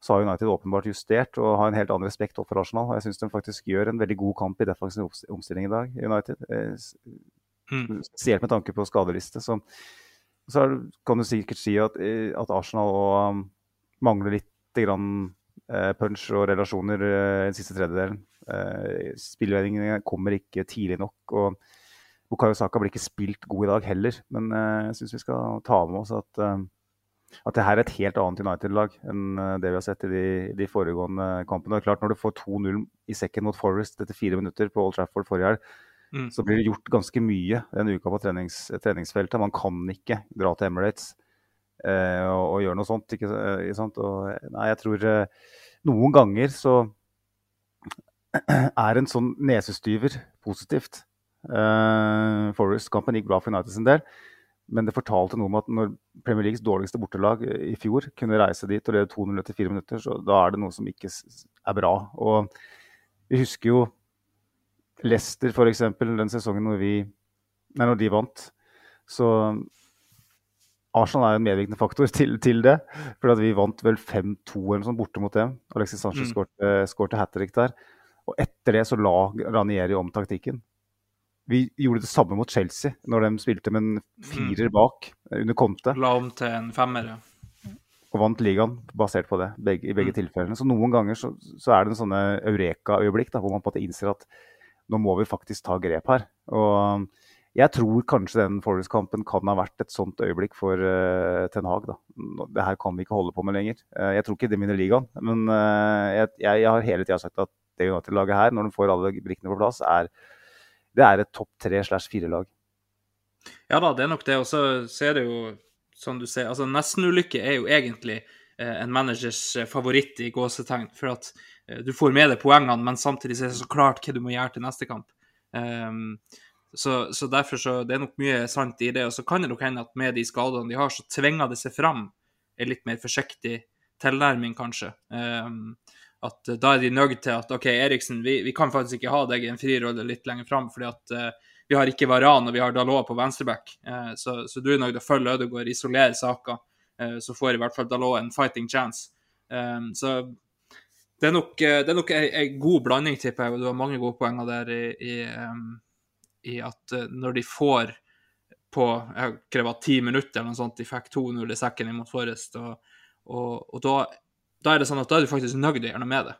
Så har United åpenbart justert og har en helt annen respekt opp for Arsenal. Jeg syns de faktisk gjør en veldig god kamp i defensiv omst- omstilling i dag, United. Eh, Mm. Spesielt med tanke på skadeliste. Så, så er, kan du sikkert si at, eh, at Arsenal og, um, mangler litt grann, eh, punch og relasjoner eh, den siste tredjedelen. Eh, kommer ikke tidlig nok. og Bukayo Saka blir ikke spilt god i dag heller, men eh, jeg syns vi skal ta med oss at, eh, at det her er et helt annet United-lag enn eh, det vi har sett i de, de foregående kampene. Og det er klart Når du får 2-0 i sekken mot Forest etter fire minutter på Old Trafford forrige helg, Mm. så blir det gjort ganske mye denne uka på trenings, treningsfeltet. Man kan ikke dra til Emirates eh, og, og gjøre noe sånt. Ikke, eh, ikke sant? Og, nei, jeg tror eh, noen ganger så er en sånn nesestyver positivt. Eh, Forest-kampen gikk bra for United sin del, men det fortalte noe om at når Premier Leagues dårligste bortelag i fjor kunne reise dit og lede 2-0 etter fire minutter, så da er det noe som ikke er bra. Og vi husker jo Leicester f.eks. den sesongen når, vi, nei, når de vant. Så Arsenal er en medvirkende faktor til, til det. For vi vant vel 5-2 eller sånt borte mot dem. Alexis Sanchez Mm. skårte hat trick der. Og etter det så la Ranieri om taktikken. Vi gjorde det samme mot Chelsea, når de spilte med en firer bak eh, under Conte, La om til en femmer. ja. og vant ligaen basert på det begge, i begge tilfellene. Så noen ganger så, så er det en sånne eureka-øyeblikk hvor man på en måte innser at nå må vi faktisk ta grep her. Og jeg tror kanskje den Forest-kampen kan ha vært et sånt øyeblikk for uh, Ten Hag. Da. Det her kan vi ikke holde på med lenger. Uh, jeg tror ikke det vinner ligaen, men uh, jeg, jeg, jeg har hele tida sagt at det United-laget her, når de får alle brikkene på plass, er, det er et topp tre slash fire-lag. Ja da, det er nok det. Og så er det jo, som du sier, altså nestenulykke er jo egentlig eh, en managers eh, favoritt i gåsetegn. For at eh, du får med deg poengene, men samtidig er det så klart hva du må gjøre til neste kamp. Um, så, så derfor så det er nok mye sant i det. Og så kan det nok hende at med de skadene de har, så tvinger det seg fram en litt mer forsiktig tilnærming, kanskje. Ehm, at eh, da er de nødt til at OK, Eriksen, vi, vi kan faktisk ikke ha deg i en frirolle litt lenger fram, fordi at uh, vi har ikke Varan og vi har Dalot på venstreback. Uh, så, så du er nødt til å følge Ødegaard, isolere saka, uh, så får i hvert fall Dalot en fighting chance. Um, så det er nok, det en, god blanding, tipper jeg, og du har mange gode poenger der i, i, um, i at når de får på jeg krever ti minutter eller noe sånt, de fikk 2-0 i sekken imot Forrest, og, og, og da, da er det sånn at da er du faktisk nøyd å gjøre noe med det.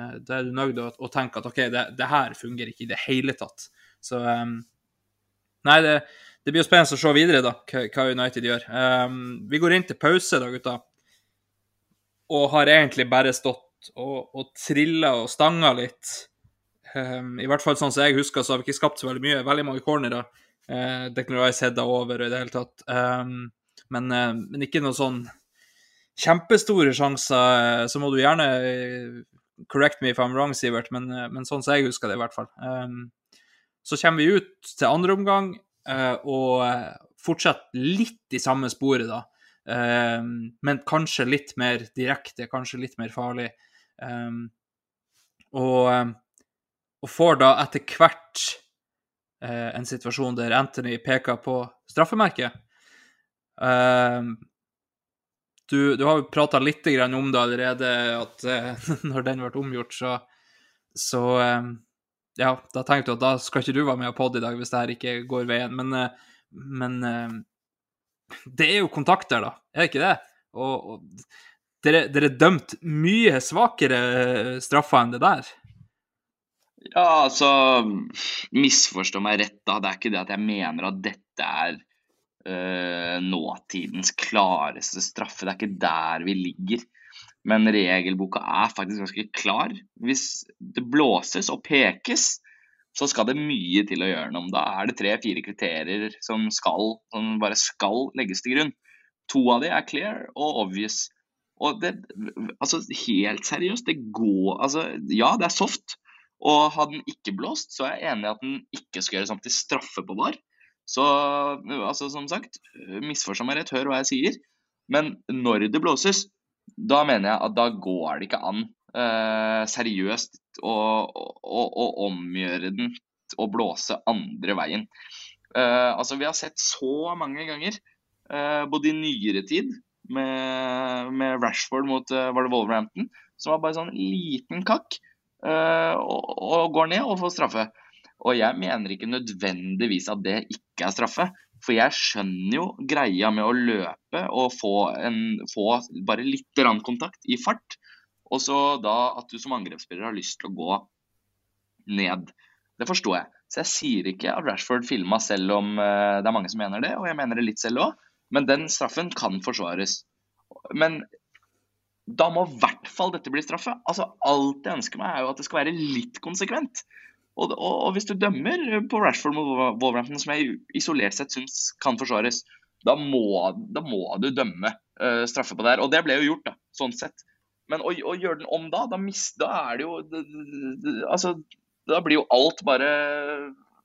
Eh, Da er du nøyd å, å tenke at OK, det, det her fungerer ikke i det hele tatt. Så um, Nei, det, det blir jo spennende å se videre, da, hva, United gjør. Um, vi går inn til pause, da, gutta, og har egentlig bare stått og, og trilla og stanga litt. Um, I hvert fall sånn som jeg husker, så har vi ikke skapt så veldig mye. Veldig mange cornerer. Uh, Declan Rice heada over i det hele tatt. Um, men, uh, men ikke noe sånn kjempestore sjanser. eh, Så må du gjerne eh, correct me if I'm wrong, Sivert, men, eh, men sånn som jeg husker det, i hvert fall. Um, så kommer vi ut til andre omgang uh, og fortsetter litt i samme sporet, da. Um, men kanskje litt mer direkte, kanskje litt mer farlig. Um, og, og får da etter hvert uh, en situasjon der Anthony peker på straffemerket. Eh, du, du har jo prata litt om det allerede, at eh, når den ble omgjort, så, så eh, ja, da tenkte du at da skal ikke du være med på pod i dag hvis det her ikke går veien. Men, eh, men eh, det er jo kontakt der, da. Er det ikke det? Og, og dere, dere er dømt mye svakere eh, straffer enn det der. Ja, altså Misforstå meg rett, da. Det er ikke det at jeg mener at dette er eh, nåtidens klareste straffe. Det er ikke der vi ligger. Men regelboka er faktisk ganske klar. Hvis det blåses og pekes, så skal det mye til å gjøre noe om. Da er det tre-fire kriterier som, skal, som bare skal legges til grunn. To av de er clear og obvious. Og det, altså helt seriøst, det går Altså, ja, det er soft. Og hadde den ikke blåst, så er jeg enig i at den ikke skal gjøres om til straffe på VAR. Så altså, som sagt, misforstå meg rett, hør hva jeg sier. Men når det blåses, da mener jeg at da går det ikke an eh, seriøst å, å, å omgjøre den og blåse andre veien. Eh, altså, vi har sett så mange ganger, eh, både i nyere tid, med, med Rashford mot var det Wolverhampton, som var bare sånn liten kakk, og, og går ned og får straffe. Og jeg mener ikke nødvendigvis at det ikke er straffe. For jeg skjønner jo greia med å løpe og få, en, få bare litt kontakt i fart. Og så da at du som angrepsspiller har lyst til å gå ned. Det forstår jeg. Så jeg sier ikke at Rashford filma selv om eh, det er mange som mener det, og jeg mener det litt selv òg. Men den straffen kan forsvares. Men da må i hvert fall dette bli straffe. Altså, Alt jeg ønsker meg, er jo at det skal være litt konsekvent. Og, og, og hvis du dømmer på Rashford mot Wolverhampton, som jeg isolert sett syns kan forsvares, da må, da må du dømme uh, straffe på det her. Og det ble jo gjort, da, sånn sett. Men å, å gjøre den om da, da, mist, da er det jo Altså, da blir jo alt bare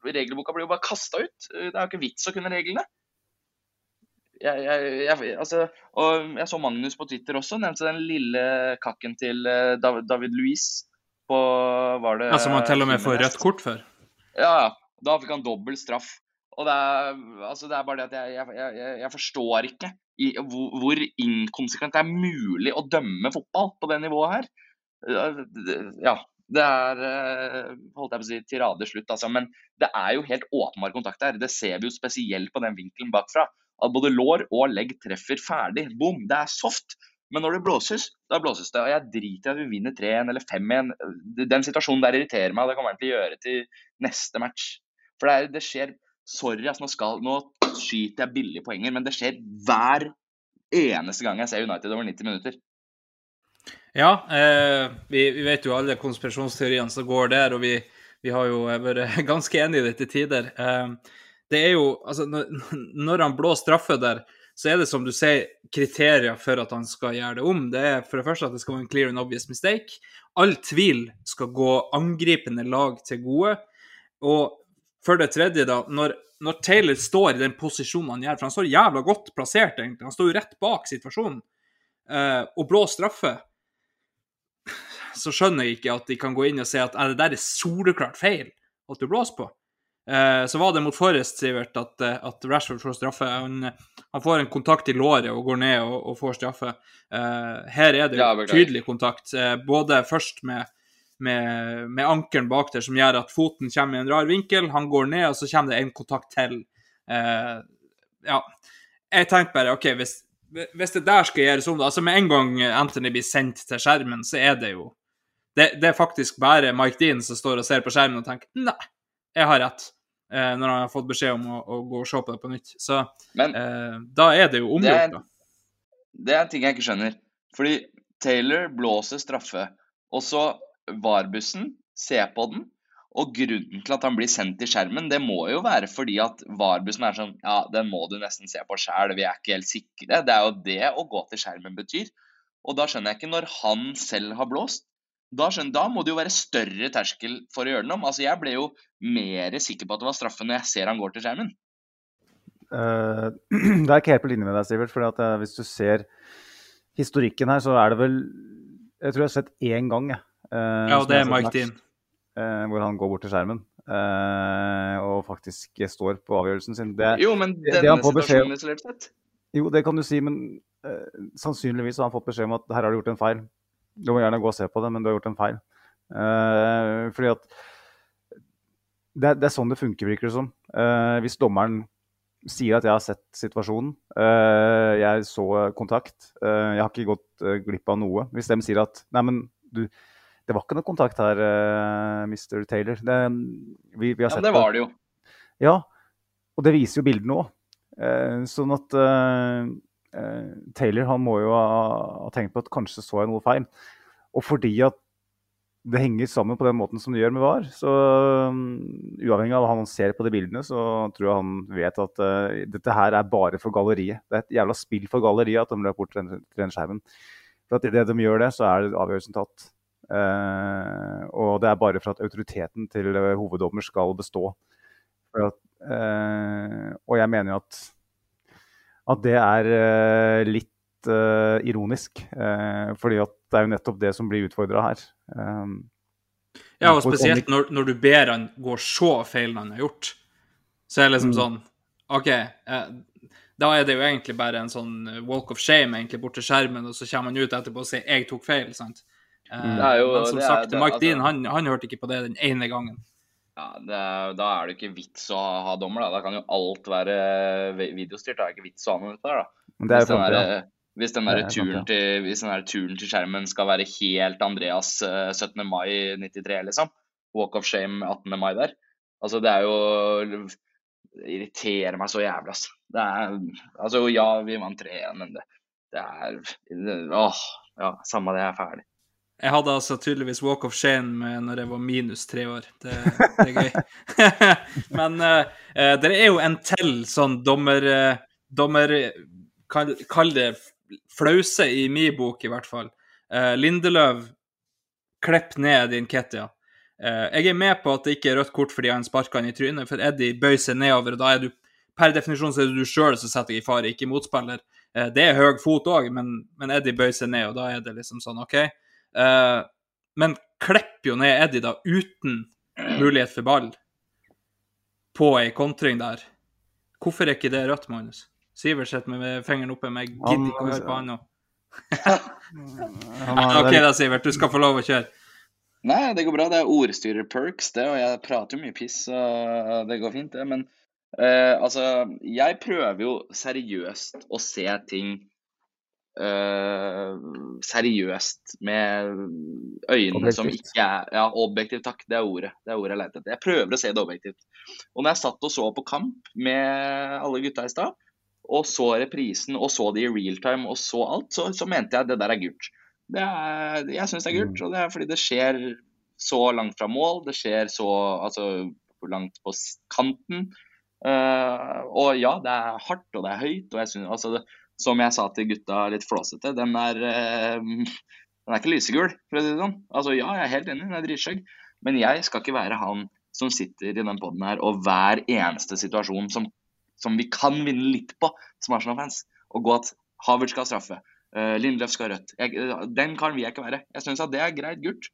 Regelboka blir jo bare kasta ut. Det er jo ikke vits å kunne reglene. Jeg, jeg, jeg, altså, og jeg så Magnus på Twitter også, nevnte den lille kakken til eh, David, Luiz på var det, Ja, Som han til og med får rødt kort for. Ja, ja. Da fikk han dobbel straff. Og det er, altså det er bare det at jeg, jeg, jeg, jeg forstår ikke i, hvor, hvor inkonsekvent det er mulig å dømme fotball på det nivået her. Ja, det er eh, holdt jeg på å si, tiradeslutt, altså. Men det er jo helt åpenbar kontakt her. Det ser vi jo spesielt på den vinkelen bakfra. At både lår og legg treffer ferdig. Bom! Det er soft. Men når det blåses, da blåses det. Og jeg driter i at vi vinner 3-1 eller 5-1. Den situasjonen der irriterer meg, og det kommer jeg til å gjøre til neste match. For det, er, det skjer Sorry, altså, nå, skal, nå skyter jeg billige poenger, men det skjer hver eneste gang jeg ser United over 90 minutter. Ja, eh, vi, vi, vet jo alle konspirasjonsteoriene som går der, og vi, vi har jo vært ganske enige i det til tider. Eh, det er jo Altså, når, han blå straffe der, så er det som du sier, kriterier for at han skal gjøre det om. Det er for det første at det skal være en clear and obvious mistake. All tvil skal gå angripende lag til gode. Og for det tredje, da, når, når, Taylor står i den posisjonen han gjør, for han står jævla godt plassert, egentlig, han står jo rett bak situasjonen, eh, og blå straffe, så skjønner jeg ikke at de kan gå inn og si at det der er soleklart feil at du blåser på. Uh, så var det mot Forrest, Sivert, at, uh, at Rashford får straffe. Han, han, får en kontakt i låret og går ned og, og får straffe. her er det ja, tydelig kontakt, både først med med, med ankelen bak der som gjør at foten kommer i en rar vinkel. Han går ned, og så kommer det en kontakt til. Eh, ja. Jeg tenkte bare OK, hvis, hvis, det der skal gjøres om altså Med en gang Anthony blir sendt til skjermen, så er det jo Det, det er faktisk bare Mike Dean som står og ser på skjermen og tenker Nei, jeg har rett. Eh, når han har fått beskjed om å, å, gå og se på det på nytt. Så Men, eh, da er det jo omgjort, da. Det er en ting jeg ikke skjønner. Fordi Taylor blåser straffe, og så VAR-bussen, se på den. Og grunnen til at han blir sendt til skjermen, det må jo være fordi at VAR-bussen er sånn Ja, den må du nesten se på sjæl, vi er ikke helt sikre. Det er jo det å gå til skjermen betyr. Og da skjønner jeg ikke når han selv har blåst. Da, skjønner, da må det jo være større terskel for å gjøre den om. Altså, jeg ble jo mer sikker på at det var straffe når jeg ser han går til skjermen. Uh, det er ikke helt på linje med deg, Sivert. For uh, hvis du ser historikken her, så er det vel Jeg tror jeg har sett én gang jeg, Uh, ja, og det er Mike Dean. Uh, hvor han går bort til skjermen uh, og faktisk står på avgjørelsen sin. Det, jo, men denne situasjonen isolert sett? Jo, det kan du si, men sannsynligvis har han fått beskjed om at her har du gjort en feil. Du må gjerne gå og se på det, men du har gjort en feil. fordi at det, det, er sånn det funker, virker det som. hvis dommeren sier at jeg har sett situasjonen, jeg så kontakt, jeg har ikke gått glipp av noe. Hvis de sier at nei, men du, det var ikke noe kontakt her, uh, eh, Mr. Taylor. Det, vi, vi ja, det var det jo. Ja, og det viser jo bildene òg. Uh, eh, sånn at uh, Taylor han må jo ha, tenkt på at kanskje så jeg noe feil. Og fordi at det henger sammen på den måten som det gjør med VAR, så um, uavhengig av hva han ser på de bildene, så tror jeg han vet at dette her er bare for galleriet. Det er et jævla spill for galleriet at de løper bort til den, skjermen. For at idet de gjør det, så er avgjørelsen tatt. Uh, og det er bare for at autoriteten til uh, hoveddommer skal bestå. At, uh, og jeg mener jo at, at det er litt ironisk. fordi at det er jo nettopp det som blir utfordra her. ja, og spesielt når, når, du ber han gå så feil han har gjort. Så er det liksom mm. sånn OK. da er det jo egentlig bare en sånn walk of shame egentlig bort til skjermen, og så kommer han ut etterpå og sier 'jeg tok feil'. sant? Jo, men som er, sagt, det, Mike altså, Dean han, han, hørte ikke på det den ene gangen. Ja, er, Da er det ikke vits å ha dommer. Da Da kan jo alt være videostyrt. Da er det ikke vits å ha noe ut der. da. Hvis den, der, hvis, den der turen til, hvis den der turen til skjermen skal være helt Andreas 17. Eh, mai 93, liksom. Walk of shame 18. mai der. Altså, det er jo Det irriterer meg så jævlig, altså. Det er Altså, ja, vi vant 3-1, men det, det er Åh, ja, samme det, jeg er ferdig. Jeg hadde altså tydeligvis walk of shame med når jeg var minus tre år. Det, det er gøy. Men uh, det er jo en til sånn dommer... Dommer kall, kall, det flause i min bok, i hvert fall. Uh, Lindeløv klipp ned din Ketia. Uh, jeg er med på at det ikke er rødt kort fordi han sparka han i trynet, for Eddie bøyer seg nedover, og da er du per definisjon så er det du sjøl som setter deg i fare, ikke motspiller. Uh, det er høy fot òg, men, men, Eddie bøyer seg ned, og da er det liksom sånn OK. Uh, men klipper jo ned Eddie da uten mulighet for ball på ei kontring der. Hvorfor er ikke det rødt, Magnus? Sivert sitter med fingeren oppe, men jeg gidder ikke å høre på han nå. OK da, Sivert, du skal få lov å kjøre. Nei, det går bra. Det er ordstyrer-perks, det. Og jeg prater jo mye piss, så det går fint, det. Men eh, altså, jeg prøver jo seriøst å se ting seriøst med øynene som ikke er Ja, objektivt, takk. Det er ordet. Det er ordet jeg leter etter. Jeg prøver å se det objektivt. Og når jeg satt og så på kamp med alle gutta i stad, og så reprisen og så det i real time og så alt, så, så mente jeg at det der er gult. Det er, jeg syns det er gult, og det er fordi det skjer så langt fra mål. Det skjer så altså, langt på kanten. Uh, og ja, det er hardt og det er høyt. og jeg synes, altså, det, Som jeg sa til gutta litt flåsete, den er, eh, den er ikke lysegul, for å si det sånn. Altså ja, jeg er helt enig, den er dritskjøgg, Men jeg skal ikke være han som sitter i den poden her og hver eneste situasjon som, som vi kan vinne litt på som Arsenal-fans, og gå at Havert skal ha straffe. Uh, Lindløf skal ha rødt. Jeg, den kan vi ikke være. Jeg syns at det er greit gult.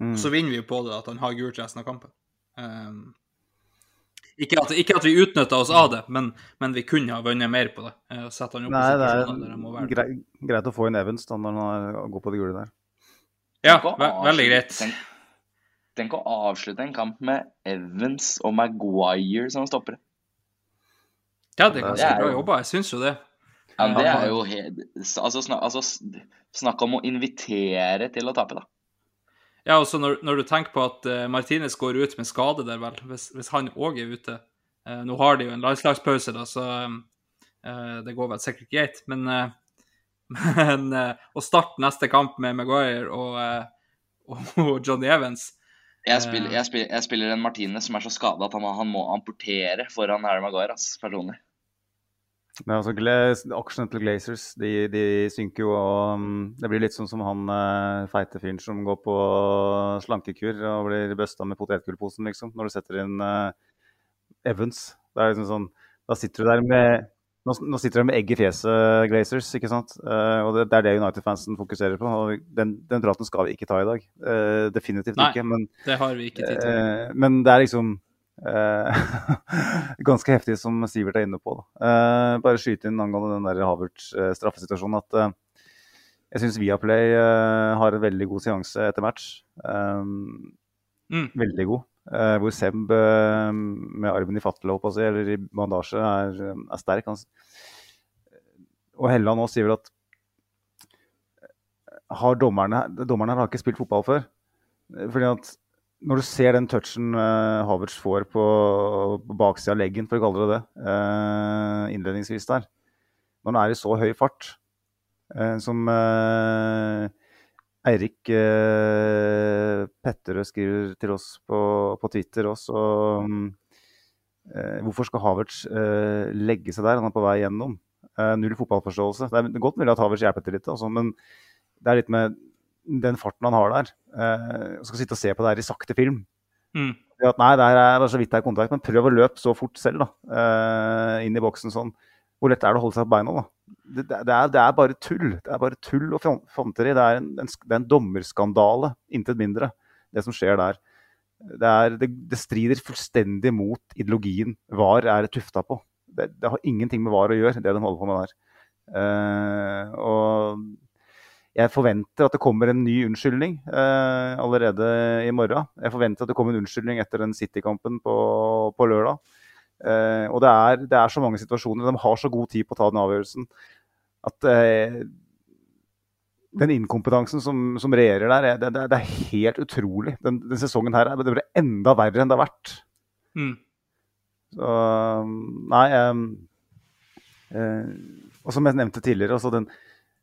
Mm. Så vinner vi jo på det at han har gult resten av kampen. Um, ikke, at, ikke at vi utnytta oss av det, men, men vi kunne ha vunnet mer på det. eh, sette han opp Nei, det er grei, greit å få inn Evans da, når han går på det gule der. Ja, ve veldig greit. Tenk, tenk å avslutte en kamp med Evans og Maguire som stoppere. Ja, det er Det ganske er bra jo- jobba, jeg syns jo det. Ja, men det er jo helt altså, snak, altså, Snakk om å invitere til å tape, da. Ja, også når, når du tenker på at uh, Martinez går ut med skade der, vel, hvis, hvis han òg er ute Eh, Nå har de jo en landslagspause, da, så eh, det går vel sikkert greit. Men, eh, men eh, å starte neste kamp med Maguire og, eh, og Johnny Evans Jeg spiller, jeg, spiller, jeg spiller en Martinez som er så skada at han, han må amportere foran Harry Maguire, ass, personlig. Men altså, Aksjene til Glazers de, de synker jo, og um, det blir litt sånn som han eh, feite fyren som går på slankekur og blir busta med potetgullposen, liksom, når du setter inn eh, Evans. Det er liksom sånn, Da sitter du der med nå, nå sitter de med egg i fjeset, Glazers, ikke sant? Uh, og det, det er det United-fansen fokuserer på. og Den, den praten skal vi ikke ta i dag. Uh, definitivt Nei. ikke. Men, Det har vi ikke tid til. men det er liksom ganske heftig, som Sivert er inne på. Da. Eh, bare skyte inn angående den der at eh, jeg syns Viaplay har en veldig god seanse etter match. Mm. Veldig god. Eh, hvor Seb eh, med armen i si, eller i bandasje, er, er sterk. Han, og Helland nå sier vel at har dommerne, dommerne har ikke spilt fotball før. Eh, Fordi at når du ser den touchen uh, Havertz får på, på baksida av leggen, for å kalle det det, uh, innledningsvis der, når han er i så høy fart uh, som uh, Eirik Petterøe skriver til oss på, på Twitter også. um, hvorfor skal Havertz legge seg der? Han er på vei gjennom. Null fotballforståelse. Det er godt mulig at Havertz hjelper til litt, altså, men det er litt med den farten han har der. Eh, og skal sitte og se på det her i sakte film. Mm. At, nei, det her er så vidt det er kontakt, men prøv å løpe så fort selv, da. eh, inn i boksen sånn. Hvor lett er det å holde seg på beina, da? Det, det, det, er, det er bare tull. Det er bare tull og fanteri. Det er en, en, det er en dommerskandale, intet mindre, det som skjer der. Det, er, det, det strider fullstendig mot ideologien VAR er tufta på. Det, det har ingenting med VAR å gjøre, det de holder på med der. Uh, og jeg forventer at det kommer en ny unnskyldning eh, allerede i morgen. Jeg forventer at det kommer en unnskyldning etter den City-kampen på, på lørdag. Eh, og det er, det er så mange situasjoner. De har så god tid på å ta den avgjørelsen at eh, den inkompetansen som, som regjerer der, det, det, det er helt utrolig. Den, den sesongen her er- det blir enda verre enn det har vært. Mm. Så Nei um, eh, Og som jeg nevnte tidligere, altså den,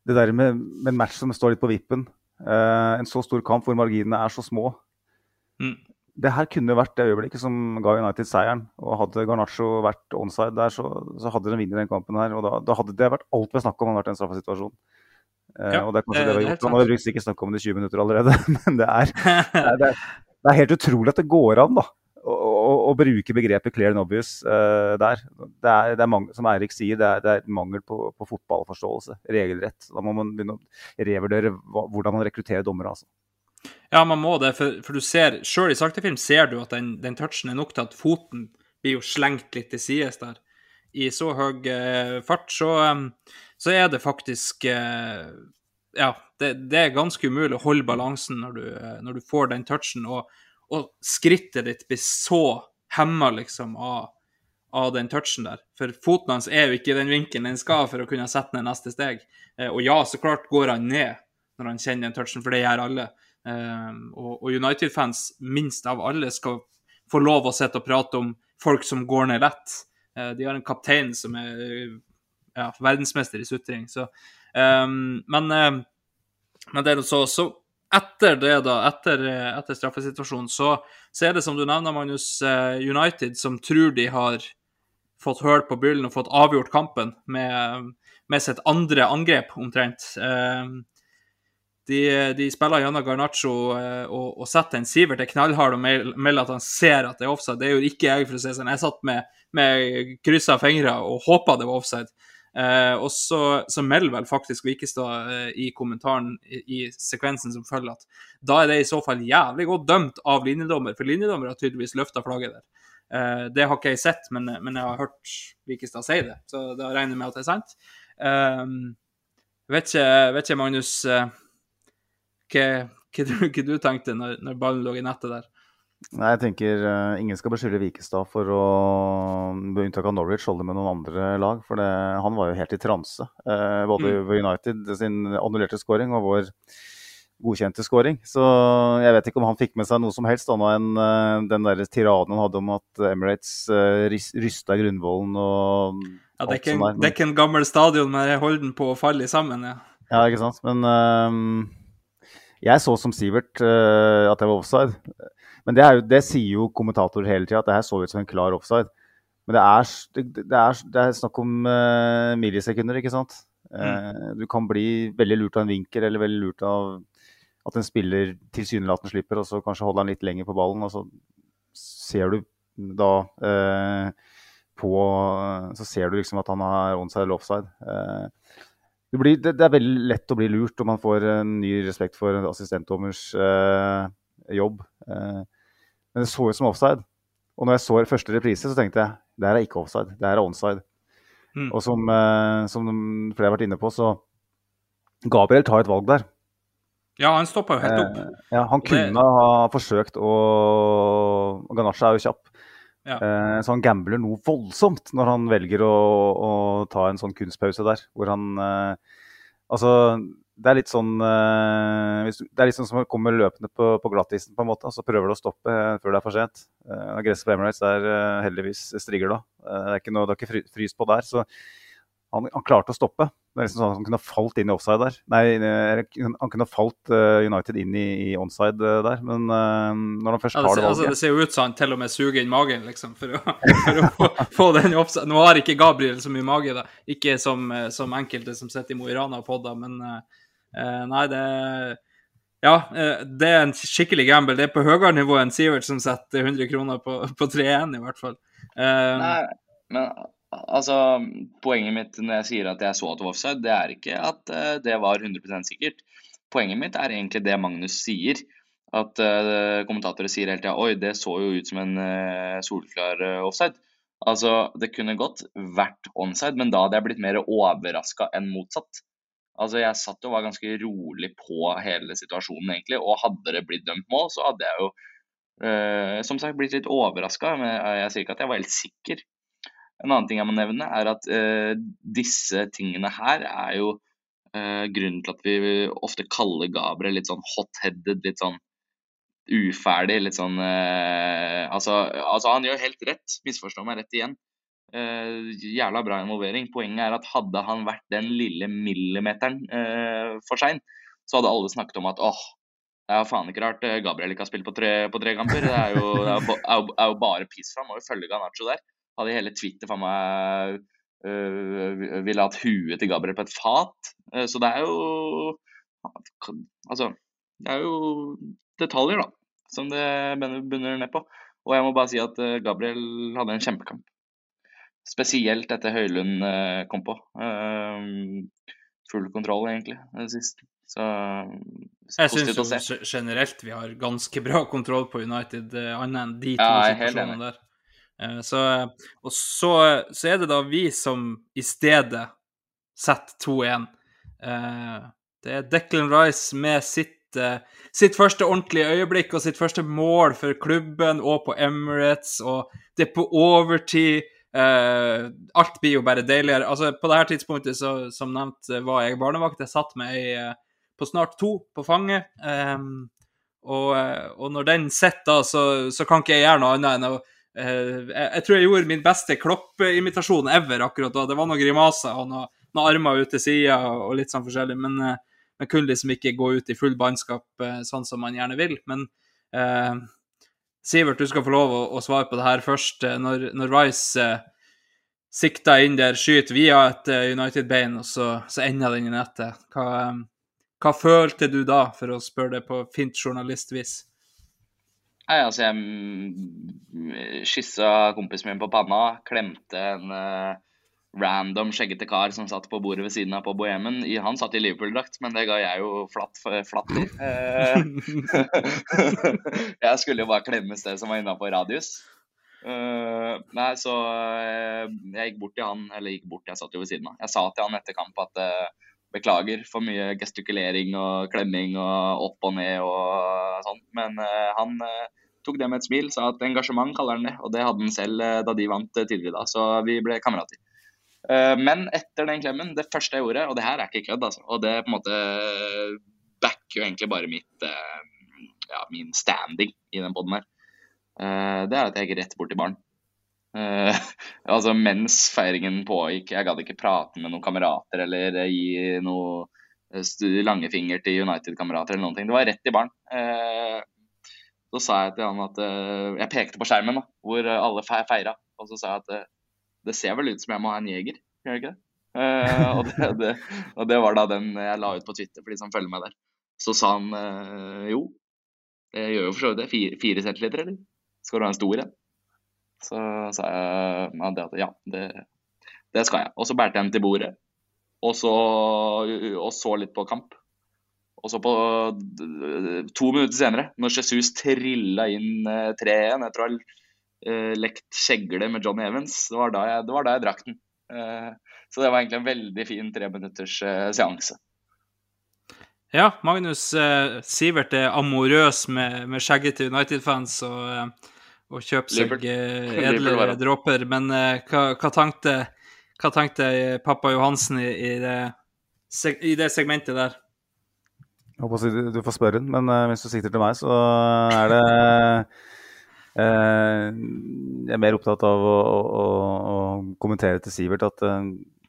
det der med, med en match som står litt på vippen. uh, en så stor kamp hvor marginene er så små. Mm. Det her kunne vært det øyeblikket som ga United seieren. Og hadde Garnaccio vært onside der, så, så hadde de vunnet den kampen her. Og da, da hadde det vært alt vi har snakket om, hadde vært en straffesituasjon. Eh, Ja, og det er kanskje det- det vi har gjort. Nå har vi sikkert snakket om det i 20 minutter allerede, men det er, det er, det er, det er helt utrolig at det går an, da. Å, å, bruke begrepet 'clear and obvious' uh, der. Det er, det er mang- som Eirik sier, det er, det er mangel på, på fotballforståelse. Regelrett. Da må man begynne å revurdere hvordan man rekrutterer dommere. Altså. Ja, man må det, for, for du ser, sjøl i saktefilm ser du at den, den touchen er nok til at foten blir jo slengt litt til sides der. I så høy eh, fart, så, um, så er det faktisk eh, Ja, det, det, er ganske umulig å holde balansen når du, eh, når du får den touchen, og, og, skrittet ditt blir så hemma, liksom, av, av den touchen der. For foten hans er jo ikke i den vinkelen den skal for å kunne sette ned neste steg. Eh, og ja, så klart går han ned når han kjenner den touchen, for det gjør alle. Um, og, United-fans, minst av alle, skal få lov å sitte og prate om folk som går ned lett. Uh, de har en kaptein som er ja, verdensmester i sutring, um, Men, uh, men det er så, så etter det, da, etter, etter straffesituasjonen, så, så, er det som du nevner, Magnus, uh, United som tror de har fått høl på byllen og fått avgjort kampen med, med sitt andre angrep, omtrent. Uh, de, de spiller gjennom Garnaccio eh, og, og setter en Sivert er knallhard og melder at han ser at det er offside. Det gjorde ikke jeg, for å si sånn. Jeg satt med, med kryssa fingre og håpa det var offside. Eh, og så, så, melder vel faktisk Vikestad eh, i kommentaren i, i, sekvensen som følger at da er det i så fall jævlig godt dømt av linjedommer, for linjedommer har tydeligvis løfta flagget der. Eh, det har ikke jeg sett, men, men, jeg har hørt Vikestad si det, så da regner jeg med at det er sant. Eh, vet, ikke, vet ikke, Magnus. Eh, hva, hva, du, hva du tenkte når, når, ballen lå i nettet der? Nei, jeg tenker uh, Ingen skal beskylde Vikestad for å med unntak av Norwich holde med noen andre lag. For det, han var jo helt i transe. Uh, både mm. United sin annullerte scoring og vår godkjente scoring. Så jeg vet ikke om han fikk med seg noe som helst annet enn uh, den der tiraden han hadde om at Emirates uh, rysta grunnvollen og Ja, det er, ikke det er ikke en gammel stadion med Holden på å falle sammen, ja. Ja, ikke sant. Men jeg så som Sivert at jeg var offside. Men det, jo, det sier jo kommentatorer hele tida, at det her så ut som en klar offside. Men det er, det, er, det er snakk om uh, millisekunder, ikke sant. Uh, du kan bli veldig lurt av en vinkel eller veldig lurt av at en spiller tilsynelatende slipper, og så kanskje holder han litt lenger på ballen. Og så ser du da på Så ser du liksom at han har onside eller offside. Det, blir, det, det, er veldig lett å bli lurt om man får en ny respekt for assistentdommers eh, jobb. Eh, men det så ut som offside. Og når jeg så første reprise, så tenkte jeg det her er ikke offside, det her er onside. Mm. Og som, eh, som, flere har vært inne på, så Gabriel tar et valg der. Ja, han stoppa jo helt opp. Eh, ja, Han kunne ha forsøkt å Ganasje er jo kjapp. Ja. Eh, så han gambler noe voldsomt når han velger å, å ta en sånn kunstpause der. Hvor han eh, Altså, det er litt sånn eh, Det er litt sånn som å komme løpende på, på glattisen, på en måte. Og så prøver du å stoppe før det er for sent. Gresset på Emirates er heldigvis strigger da. det er ikke noe, det er ikke fryst på der. Så han, han, klarte å stoppe. Det er liksom sånn at Han kunne falt inn i offside der. Nei, han kunne falt uh, United inn i, i onside uh, der, men uh, når han først tar ja, det, det valget altså, Det ser jo ut som han til og med suger inn magen, liksom, for å, for å få, få, den offside. Nå har ikke Gabriel så mye mage, da. Ikke som, som enkelte som sitter i Mo i Rana og podder, men nei, det ja, det er en skikkelig gamble. Det er på høyere nivå enn Sivert som setter 100 kroner på, på 3-1, i hvert fall. Nei, men Altså, Poenget mitt når jeg sier at jeg så at det var offside, det er ikke at uh, det var 100% sikkert. Poenget mitt er egentlig det Magnus sier. At uh, kommentatorer sier hele tida oi, det så jo ut som en uh, solklar offside. Altså, Det kunne godt vært onside, men da hadde jeg blitt mer overraska enn motsatt. Altså, Jeg satt og var ganske rolig på hele situasjonen, egentlig. Og hadde det blitt dømt mål, så hadde jeg jo som sagt blitt litt overraska. Men jeg sier ikke at jeg var helt sikker. En annen ting jeg må nevne, er at uh, disse tingene her er jo uh, grunnen til at vi ofte kaller Gabriel litt sånn hot-headed, litt sånn uferdig, litt sånn altså, altså, han gjør helt rett, misforstå meg rett igjen. Jævla bra involvering. Poenget er at hadde han vært den lille millimeteren for sein, så hadde alle snakket om at åh, det er faen ikke rart Gabriel ikke har spilt på tre, på tre kamper. Det er jo, det er jo, er jo bare piss for ham. Må jo følge Ganacho der hadde hele Twitter for meg øh, ville hatt huet til Gabriel på et fat. Uh, så det er jo Altså, det er jo detaljer, da, som det bunner ned på. Og jeg må bare si at Gabriel hadde en kjempekamp. Spesielt etter Høylund uh, kom på. full kontroll, egentlig, sist. Så jeg syns generelt vi har ganske bra kontroll på United, annet enn de to ja, situasjonene der. Eh, så, og så, så er det da vi som i stedet setter 2-1. Eh, det er Declan Rice med sitt, eh, sitt første ordentlige øyeblikk og sitt første mål for klubben og på Emirates, og det er på overtid. Uh, alt blir jo bare deiligere. Altså, På dette tidspunktet, så, som nevnt, var jeg barnevakt. Jeg satt med ei uh, på snart to på fanget. Um, og, og, når den sitter, så, så, kan ikke jeg gjøre noe annet enn å uh, jeg, jeg, tror jeg gjorde min beste kloppeimitasjon ever akkurat da. Det var noen grimaser og noen, noen armer ut til sida og, litt sånn forskjellig. Men jeg kunne liksom ikke gå ut i full bannskap sånn som man gjerne vil. Men Sivert, du skal få lov å, å svare på det her først. Når, når Rice eh, sikta inn der, skyter via et uh, United-bein, og så, så, ender den i nettet. Hva, um, hva, følte du da, for å spørre det på fint journalistvis? Nei, altså, jeg kyssa kompisen min på panna, klemte en uh, random skjeggete kar som satt på bordet ved siden av på Bohemen. Han satt i Liverpool-drakt, men det ga jeg jo flatt, flatt i. Eh, jeg skulle jo bare klemme det som var innafor radius. Uh, nei, så uh, jeg gikk bort til han, eller gikk bort, jeg satt jo ved siden av. Jeg sa til han etter kamp at beklager for mye gestikulering og klemming og opp og ned og sånn, men han tok det med et smil, sa at engasjement kaller han det, og det hadde han selv da de vant tidligere da, så vi ble kamerater. Eh, men etter den klemmen, det første jeg gjorde, og det her er ikke kødd, altså, og det på en måte backer jo egentlig bare mitt, eh, ja, min standing i den poden her, eh, det er at jeg gikk rett bort til baren. altså mens feiringen pågikk, jeg gadd ikke prate med noen kamerater eller gi noe langefinger til United-kamerater eller noen ting. Det var rett i baren. så sa jeg til han at Jeg pekte på skjermen da, hvor alle feira, og så sa jeg at det ser vel ut som jeg må ha en jeger, gjør det ikke det? Uh, og, det, det, og, det, var da den jeg la ut på Twitter for de som følger meg der. Så sa han uh, jo, jeg gjør jo for så vidt det. Fire, fire centiliter, eller? Skal du ha en stor en? Så sa jeg at ja, det, det skal jeg. Og så bærte jeg den til bordet. Og så, og så litt på kamp. Og så på to minutter senere, når Jesus trilla inn 3-1 Jeg tror lekt kjegle med Johnny Evans. Det var da jeg, det var da jeg drakk den. Uh, så det var egentlig en veldig fin treminutters uh, seanse. Ja, Magnus uh, Sivert er amorøs med, med til United-fans og, og kjøper seg edle dråper. Men hva, hva, tenkte, hva tenkte pappa Johansen i, i, det, i det segmentet der? Jeg håper å si du får spørre ham, men hvis du sikter til meg, så er det Eh, jeg er mer opptatt av å, å, å kommentere til Sivert at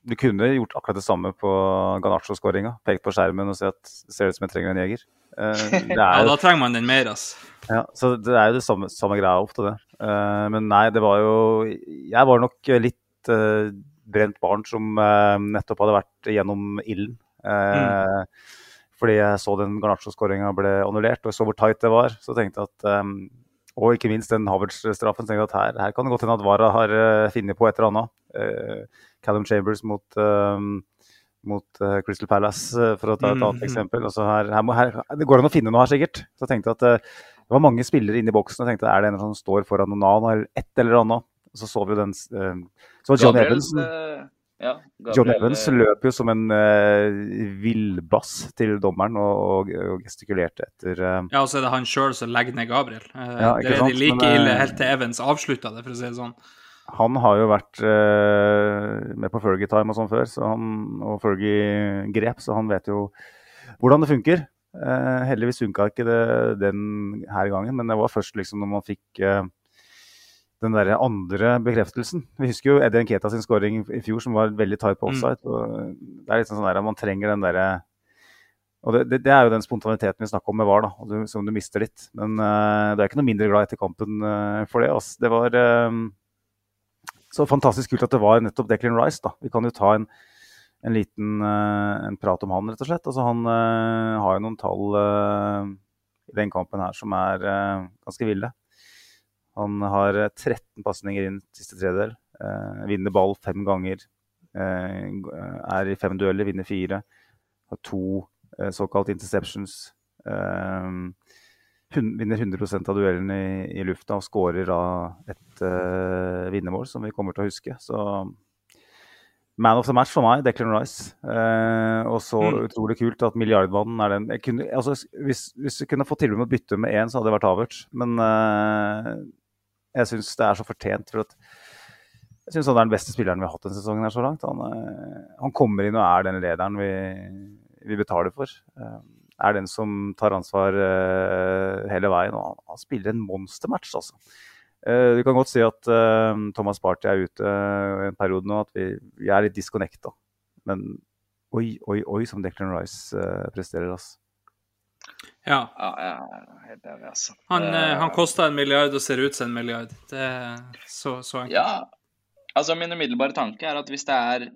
du kunne gjort akkurat det samme på Ganacho-skåringa. Pekt på skjermen og si at ser ut som jeg trenger en jeger. Uh, ja, da trenger man den mer, altså. Ja, så det er jo det samme, samme greia ofte, det. Men nei, det var jo Jeg var nok litt brent barn som nettopp hadde vært gjennom ilden. Mm. Fordi jeg så den Garnaccio-skåringa ble annullert, og så hvor tight det var. Så tenkte jeg at og ikke minst den Havertz-straffen. at her, her, kan det godt hende at Vara har uh, funnet på et eller annet. Uh, Callum Chambers mot, uh, mot Crystal Palace, for å ta et annet mm. eksempel. Her, her, må, det går an å finne noe her, sikkert. Så jeg tenkte at det var mange spillere inne i boksen og tenkte er det en som står foran noen annen, eller et eller annet. Og så så vi jo den Så var John Evans. Ja, John Evans løp jo som en uh, villbass til dommeren og, og, og gestikulerte etter uh, Ja, og så er det han sjøl som legger ned Gabriel. Uh, ja, det er de like Men, ille helt til Evans avslutta det, for å si det sånn. Han har jo vært med på Fergie Time og sånn før, så han, og Fergie grep, så han vet jo hvordan det funker. heldigvis funka ikke det den her gangen, men det var først liksom når man fikk den der andre bekreftelsen. Vi husker jo Eddie Nketa sin skåring i fjor, som var veldig tight på mm. offside. Mm. det er litt sånn der, Man trenger den derre og det, det, det, er jo den spontaniteten vi snakker om med VAR, da, du, som du mister litt. Men uh, du er ikke noe mindre glad etter kampen uh, for det. Altså. Det var uh, så fantastisk kult at det var nettopp Declan Rice. da. Vi kan jo ta en, en liten en prat om han, rett og slett. Altså, han har jo noen tall i den kampen her som er ganske ville. Han har 13 eh, pasninger inn siste tredjedel. Eh, vinner ball fem ganger. Eh, er i fem dueller, vinner fire. Har to eh, såkalt interceptions. Eh, hun- vinner 100% av duellene i, i lufta og skårer da et vinnermål som vi kommer til å huske. Så man of the match for meg, Declan Rice. Eh, og så Mm. utrolig kult at milliardmannen er den kunne, altså, hvis, hvis vi kunne fått tilbud om å bytte med én, så hadde det vært Havertz. Men eh, jeg syns det er så fortjent. for at jeg syns han er den beste spilleren vi har hatt denne sesongen. her så langt. Han, eh, han kommer inn og er den lederen vi, vi betaler for. Eh, er den som tar ansvar eh, hele veien. og han, han spiller en monstermatch, altså. Du kan godt si at Thomas Party er ute i en periode nå, at vi, vi er litt disconnecta. Men oi, oi, oi som Declan Rice presterer, altså. Ja. Ja, er helt enig, altså. Han, eh, Eh, han kosta en milliard og ser ut som en milliard. Det er så, så enkelt. Ja, altså min umiddelbare tanke er at hvis det er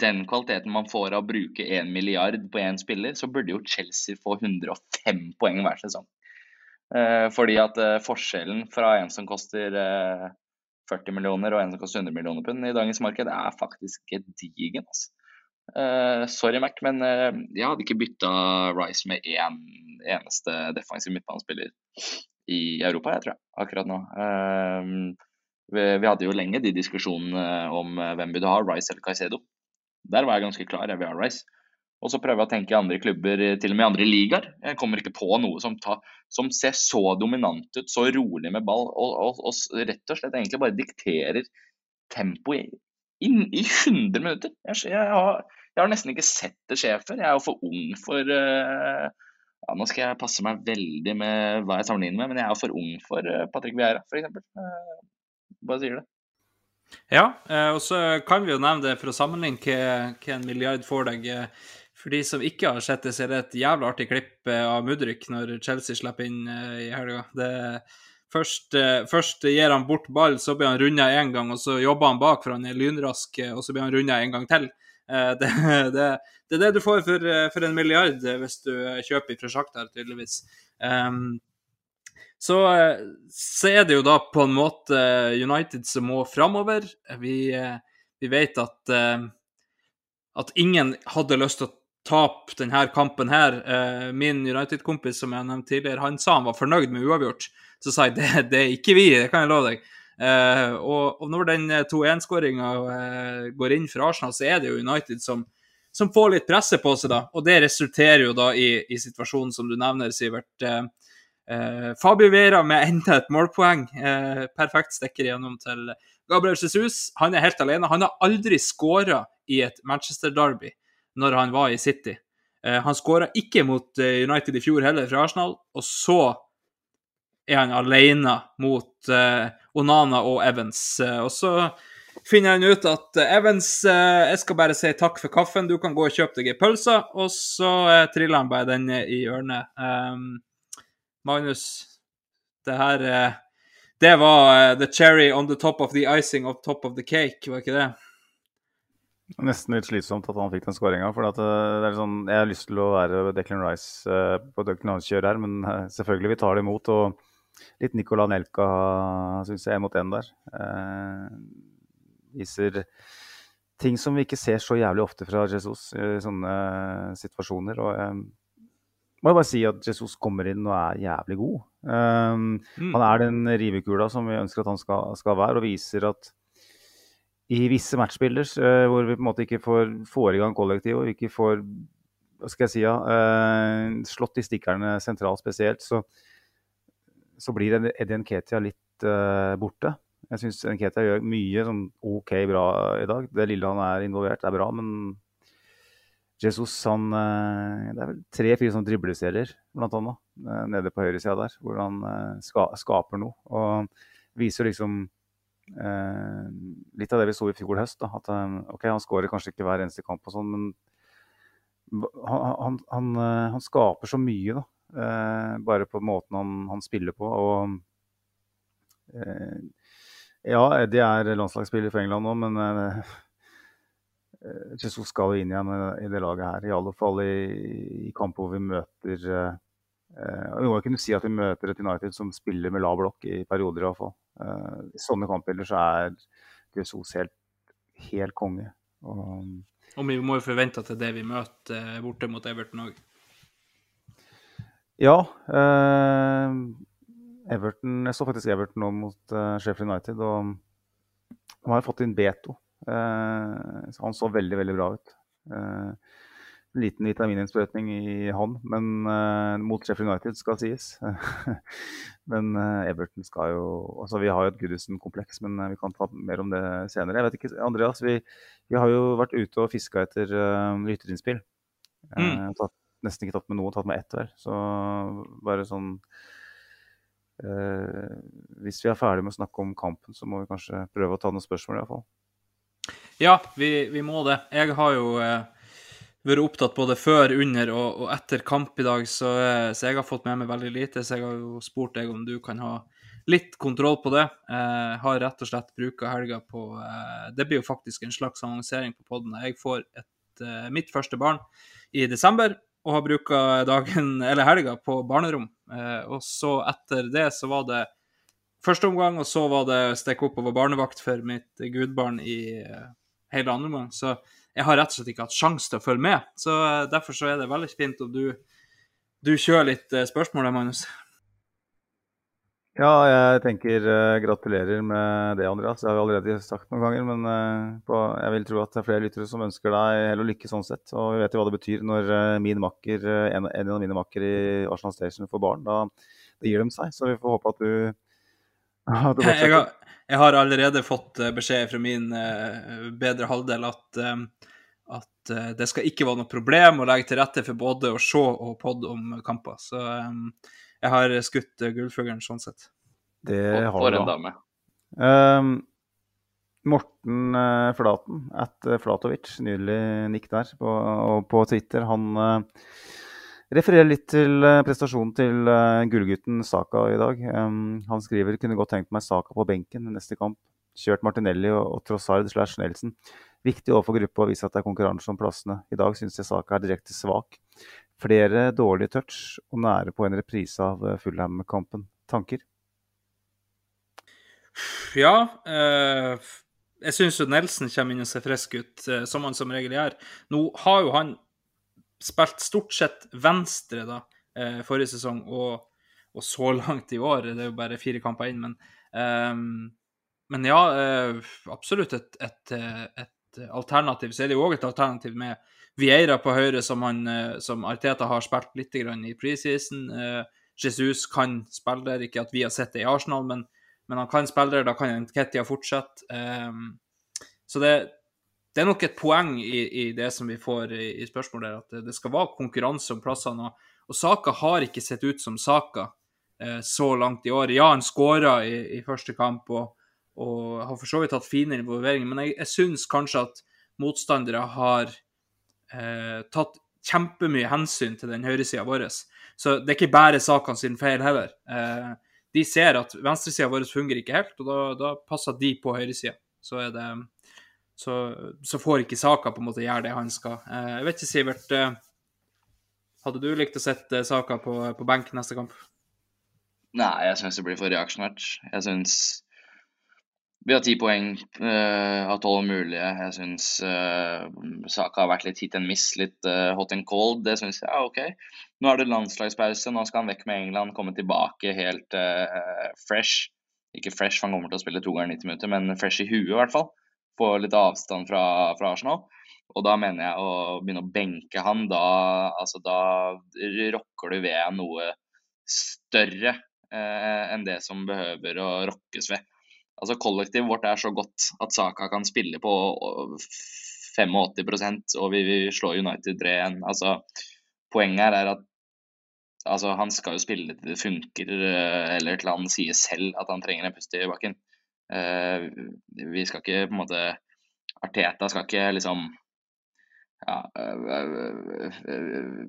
den kvaliteten man får av å bruke en milliard på én spiller, så burde jo Chelsea få 105 poeng hver sesong. Eh, fordi at eh, forskjellen fra en som koster eh, 40 millioner og en som koster 100 millioner pund i dagens marked, er faktisk gedigen. Altså. Eh, sorry, Mac, men uh, jeg hadde ikke bytta Rice med én eneste defensiv midtbanespiller i Europa, jeg tror jeg, akkurat nå. Uh, vi, vi hadde jo lenge de diskusjonene om hvem burde ha, Rice eller Caicedo. Der var jeg ganske klar, jeg vil ha Rice. Og så prøver jeg å tenke i andre klubber, til og med i andre ligaer. Jeg kommer ikke på noe som, ta, som ser så dominant ut, så rolig med ball, og, og, og rett og slett egentlig bare dikterer tempoet i, i 100 minutter. Jeg, jeg, har, jeg har nesten ikke sett det skje før. Jeg er jo for ung for uh, ja, Nå skal jeg passe meg veldig med hva jeg sammenligner med, men jeg er for ung for uh, Patrick Vieira, f.eks. Uh, bare sier det. Ja, eh, og så kan vi jo nevne det for å sammenligne hva, en milliard får deg. For de som ikke har sett det, så er det et jævla artig klipp av Mudrik når Chelsea slipper inn i helga. Det- Først, først gir han bort ball, så blir han runda én gang, og så jobber han bak, for han er lynrask, og så blir han runda en gang til. Eh, Det, det, det er det du får for, eh, for en milliard eh, hvis du kjøper fra Sjaktar, tydeligvis. Um, så, så er det jo da på en måte United som må framover. Vi, vi vet at, at ingen hadde lyst til å tape denne kampen her. Min United-kompis som jeg nevnte tidligere, han sa han var fornøyd med uavgjort. Så sa jeg det, det er ikke vi, det kan jeg love deg. Eh, og, og når den 2-1-skåringa eh, går inn for Arsenal, så er det jo United som, som får litt presset på seg, da. Og det resulterer jo da i, i situasjonen som du nevner, Sivert. Eh, Eh, Fabio Vera med enda et målpoeng. Eh, perfekt stikker igjennom til Gabriel Jesus. Han er helt alene. Han har aldri skåra i et Manchester-derby når han var i City. Eh, han skåra ikke mot eh, United i fjor heller, fra Arsenal. Og så er han alene mot eh, Onana og Evans. Eh, og så finner han ut at eh, Evans, jeg skal bare si takk for kaffen, du kan gå og kjøpe deg ei pølse. Og så triller han bare den i hjørnet. Um, Magnus, det her Det var the cherry on the top of the icing on top of the cake, var ikke det? Nesten litt slitsomt at han fikk den skåringa. For sånn, jeg har lyst til å være Declan Rice på Declan Rice-kjør her, men selvfølgelig, vi tar det imot. Og litt Nicolai Nelka, syns jeg, mot en der. Eh, viser ting som vi ikke ser så jævlig ofte fra Jesus i sånne situasjoner. Og jeg må bare si at Jesus kommer inn og er jævlig god. Eh, Mm. Han er den rivekula som vi ønsker at han skal, skal være, og viser at i visse matchbilder eh, hvor vi på en måte ikke får, får i gang kollektiv og ikke får hva skal jeg si, ja, eh, slått i stikkerne sentralt spesielt, så, så blir Eddie Nketia litt uh, borte. Jeg syns Nketia gjør mye sånn OK bra i dag. Det lille han er involvert, er bra, men Jesus han uh, Det er vel tre-fire sånne dribleserier, blant annet, uh, nede på høyresida der, hvor han ska, skaper noe. Og viser liksom litt av det vi så i fjor høst. Da, at ok, han skårer kanskje ikke hver eneste kamp, og sånn, men han, han, han, han skaper så mye, da. Eh, bare på måten han, han spiller på. Og eh, ja, Eddie er landslagsspiller for England nå, men eh, eh, Jesus skal jo inn igjen eh, i det laget her. I alle fall i, i kamper hvor vi møter eh, eh, Vi må jo kunne si at vi møter et United som spiller med lav blokk i perioder, iallfall. Eh, I sånne kampbilder så er Jesus helt, helt konge. Og, Og vi må jo forvente at det er det vi møter eh, borte mot Everton òg. Ja. Eh, Everton Jeg så faktisk Everton nå mot eh, Sheffield United, og de har fått inn Beto. Eh, han så veldig, veldig bra ut. Eh, liten vitamininnsprøytning i han, men eh, mot Sheffield United skal sies. men uh, Everton skal jo altså Vi har jo et Goodison-kompleks, men uh, vi kan ta mer om det senere. Jeg vet ikke, Andreas, vi, vi har jo vært ute og fiska etter lytterinnspill. Mm. Tatt, nesten ikke tatt med noe, tatt med ett hver. Så bare sånn Hvis vi er ferdig med å snakke om kampen, så må vi kanskje prøve å ta noen spørsmål, iallfall. Ja, vi, vi må det. Jeg har jo vært opptatt både før, under og, og etter kamp i dag, så, eh, så, jeg har fått med meg veldig lite. Så jeg har jo spurt deg om du kan ha litt kontroll på det. Eh, har rett og slett bruka helga på eh, Det blir jo faktisk en slags annonsering på poden. Jeg får et, eh, mitt første barn i desember og har bruka dagen, eller helga, på barnerom. Eh, og så etter det så var det første omgang, og så var det stikke opp og barnevakt for mitt gudbarn i eh, hele andre omgang. Så jeg har rett og slett ikke hatt sjanse til å følge med. Så eh, Derfor så er det veldig fint om du, du kjører litt uh, spørsmål, Magnus. Ja, jeg tenker uh, gratulerer med det, Andreas. Det har vi allerede sagt noen ganger. Men på, jeg vil tro at det er flere lyttere som ønsker deg hell og lykke sånn sett. Og vi vet jo hva det betyr når min makker, en, en av mine makker i Arsenal Station får barn. Da, det gir dem seg. Så vi får håpe at du, at du jeg, har, jeg har allerede fått beskjed fra min bedre halvdel at at uh, det skal ikke være noe problem å legge til rette for både å se og podde om kamper. Så um, jeg har skutt uh, gullfuglen sånn sett. Det har du. da. Um, Morten uh, Flaten, at Flatovic, nydelig nikk der på, på Twitter, han refererer litt til prestasjonen til gullgutten Saka i dag. Um, han skriver kunne godt tenkt meg Saka på benken neste kamp. Kjørt Martinelli og, og Trossard slash Nelson. Viktig overfor gruppa å vise at det er konkurranse om plassene. I dag syns jeg saka er direkte svak. Flere dårlige touch og nære på en reprise av eh, Fulham-kampen. Tanker? Ja. Eh, jeg syns Nelson kommer inn og ser frisk ut, eh, som han som regel gjør. Nå har jo han spilt stort sett venstre da, eh, forrige sesong, og, og, så langt i år. Det er jo bare fire kamper inn, men eh, men ja, eh, absolutt et, et, et, alternativ, så er det jo òg et alternativ med Vieira på høyre, som, han, eh, som Arteta har spilt litt i preseason. Uh, Jesus kan spille der, ikke at vi har sett det i Arsenal, men, men han kan spille der. Da kan Ketia fortsette. Um, så det, det, er nok et poeng i, i, det som vi får i, i spørsmålet der, at det, skal være konkurranse om plassene. Og, og Saka har ikke sett ut som Saka uh, så langt i år. Ja, han skåra i, i, første kamp, og, og har for så vidt hatt fine involveringer, men jeg, jeg syns kanskje at motstandere har eh, tatt kjempemye hensyn til den høyresida vår. Så det er ikke bare sakene sin feil heller. Eh, de ser at venstresida vår fungerer ikke helt, og da, da passer de på høyresida. Så, så, så, får ikke saka på en måte gjøre det han skal. Eh, jeg vet ikke, Sivert. Eh, hadde du likt å sette saka på, på benk neste kamp? Nei, jeg syns det blir for reaksjonært. Jeg syns vi har ti poeng uh, av tolv mulige. Jeg syns uh, Saka har vært litt hit and miss, litt uh, hot and cold. Det syns jeg er OK. Nå er det landslagspause, nå skal han vekk med England, komme tilbake helt uh, fresh. Ikke fresh, for han kommer til å spille to ganger 90 minutter, men fresh i huet i hvert fall. Få litt avstand fra, fra, Arsenal. Og da mener jeg å begynne å benke han, da, altså, da rokker du ved noe større enn det som behøver å rokkes ved altså Kollektivet vårt er så godt at Saka kan spille på 85 og vi, vi slår United 3-1. Altså, poenget her er at altså, han skal jo spille til det funker, eh, eller til han sier selv at han trenger en pust i bakken. Uh, vi skal ikke på en måte Arteta skal ikke liksom ja, uh,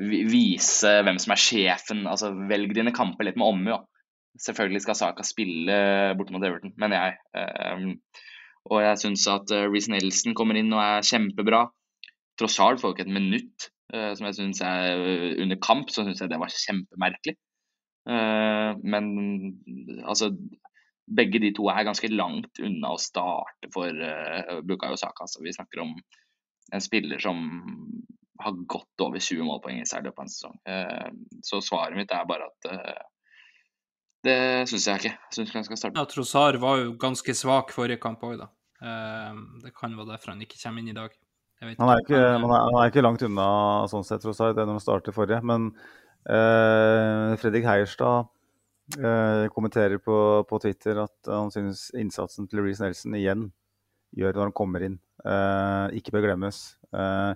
vise hvem som er sjefen. Altså, velg dine kamper litt med omhu. Selvfølgelig skal Saka spille borte mot Everton, mener jeg. Um, og jeg syns at uh, Reece Nelson kommer inn og er kjempebra. Trossard får ikke et minutt, uh, som jeg syns er uh, under kamp, så syns jeg det var kjempemerkelig. Uh, men altså Begge de to er ganske langt unna å starte for uh, Bukayo Saka. Så vi snakker om en spiller som har godt over 20 målpoeng i seg i av en sesong. Eh, så svaret mitt er bare at eh, det syns jeg ikke. Jeg syns han skal starte. Ja, Trossar var jo ganske svak forrige kamp òg, da. Eh, det kan være derfor han ikke kommer inn i dag. Jeg vet Han er, ikke, han, er, han er ikke langt unna sånn sett, Trossar, det er når han starter forrige. Men eh, Fredrik Heierstad eh, kommenterer på, på Twitter at han synes innsatsen til Reece Nelson igjen gjør når han kommer inn. Eh, ikke bør glemmes. Eh,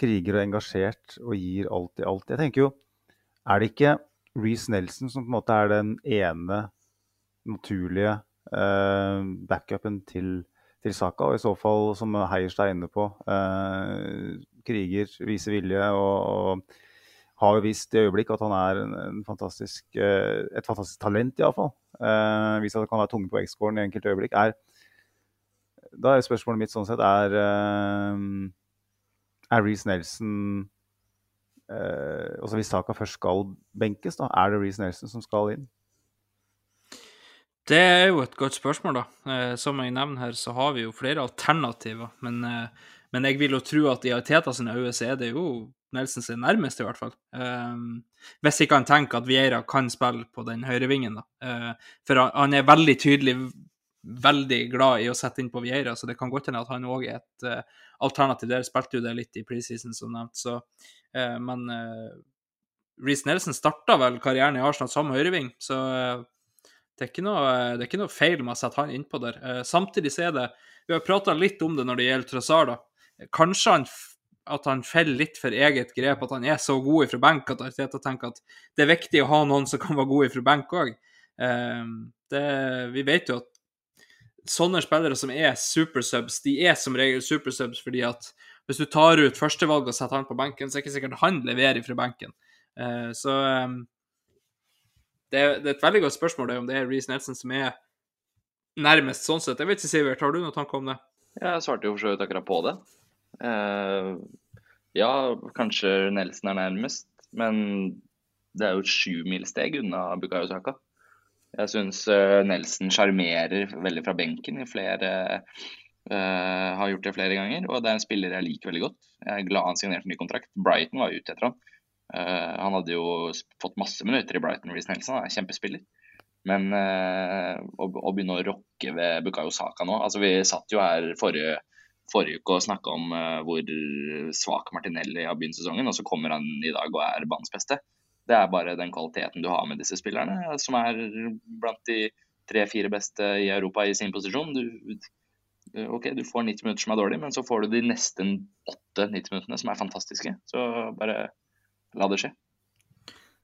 kriger og engasjert og gir alt i alt. Jeg tenker jo, er det ikke Reece Nelson som på en måte er den ene naturlige eh, backupen til, til Saka? Og i så fall, som Heierstad er inne på, eh, kriger, viser vilje og, og har jo vist i øyeblikk at han er en, en fantastisk, eh, et fantastisk talent, iallfall. Eh, vist at han kan være tunge på vektskåren i enkelte øyeblikk. Er, da er spørsmålet mitt sånn sett er eh, Er Reece Nelson altså Hvis Saka først skal benkes, da, er det Reece Nelson som skal inn? Det er jo et godt spørsmål, da. Eh, som jeg nevner her, så har vi jo flere alternativer. Men, eh, men jeg vil jo tro at i Teta sine øyne så er det jo Nelson sin nærmeste, i hvert fall. Eh, hvis ikke han tenker at Vieira kan spille på den høyrevingen, da. Uh, for han, er veldig tydelig veldig glad i å sette inn på Vieira, så det kan godt hende at han òg er et eh, alternativ. Der spilte jo det litt i preseason, som nevnt. Så, eh, men eh, Reece Nelson starta vel karrieren i Arsenal som høyreving, så eh, det er, noe, det er ikke noe feil med å sette han innpå der. Eh, samtidig så er det Vi har prata litt om det når det gjelder Trossard. da. Kanskje han, at han faller litt for eget grep, at han er så god ifra benk at Arteta tenker at det er viktig å ha noen som kan være god ifra benk òg. vi vet jo at sånne spillere som er supersubs, de er som regel supersubs fordi at hvis du tar ut førstevalg og setter han på benken, så er det ikke sikkert han leverer fra benken. Eh, så eh, det, er, det er et veldig godt spørsmål det, om det er Reece Nelson som er nærmest sånn sett. Jeg vet ikke, Sivert, har du noen tanke om det? Jeg svarte jo for så vidt akkurat på det. Uh, ja, kanskje Nelson er nærmest, men det er jo et sjumilssteg unna Bukayo Saka. Jeg syns Nelson sjarmerer veldig fra benken. i flere Uh, Har gjort det flere ganger, og det er en spiller jeg liker veldig godt. Jeg er glad han signerte ny kontrakt. Brighton var ute etter han. Uh, han hadde jo fått masse minutter i Brighton, Reece Nelson. Han er kjempespiller. Men uh, å, å begynne å rokke ved Bukayo Saka nå altså Vi satt jo her forrige, forrige uke og snakka om eh, hvor svak Martinelli har begynt sesongen, og så kommer han i dag og er banens beste. Det er bare den kvaliteten du har med disse spillerne, som er blant de tre-fire beste i Europa i sin posisjon. Du, OK, du får 90 minutter som er dårlig, men så får du de neste åtte 90 minuttene som er fantastiske. Så bare la det skje.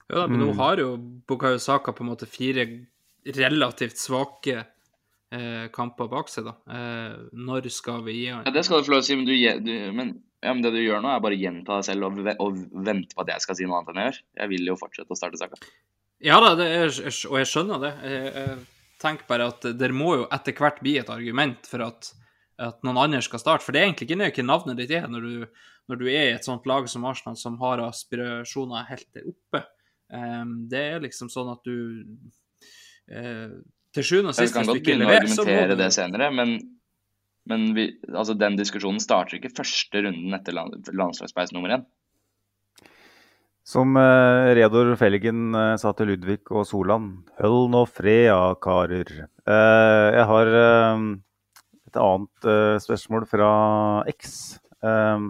Ja, da, men nå Mm. har jo Bukayo Saka på en måte fire relativt svake eh, kamper bak seg, da. Eh, når skal vi gi han Ja, Det skal du få lov til å si, men, du, du, men, ja, men det du gjør nå, er bare å gjenta deg selv og, og vente på at jeg skal si noe annet enn jeg gjør. Jeg vil jo fortsette å starte saka. Ja da, det er, og jeg skjønner det. Jeg, jeg tenker bare at det må jo etter hvert bli et argument for at, at noen andre skal starte. For det er egentlig ikke hva navnet ditt er når du, når du er i et sånt lag som Arsenal, som har aspirasjoner helt der oppe. Um, det er liksom sånn at du uh, Til sjuende og sist, kan hvis du godt ikke begynne å leverer, så må argumentere det senere, men, men vi, altså, den diskusjonen starter ikke første runden etter land, landslagspeis nummer én. Som eh, Reodor Felgen eh, sa til Ludvig og Solan, høll nå fred, ja, karer. Eh, jeg har eh, et annet eh, spørsmål fra X. Eh,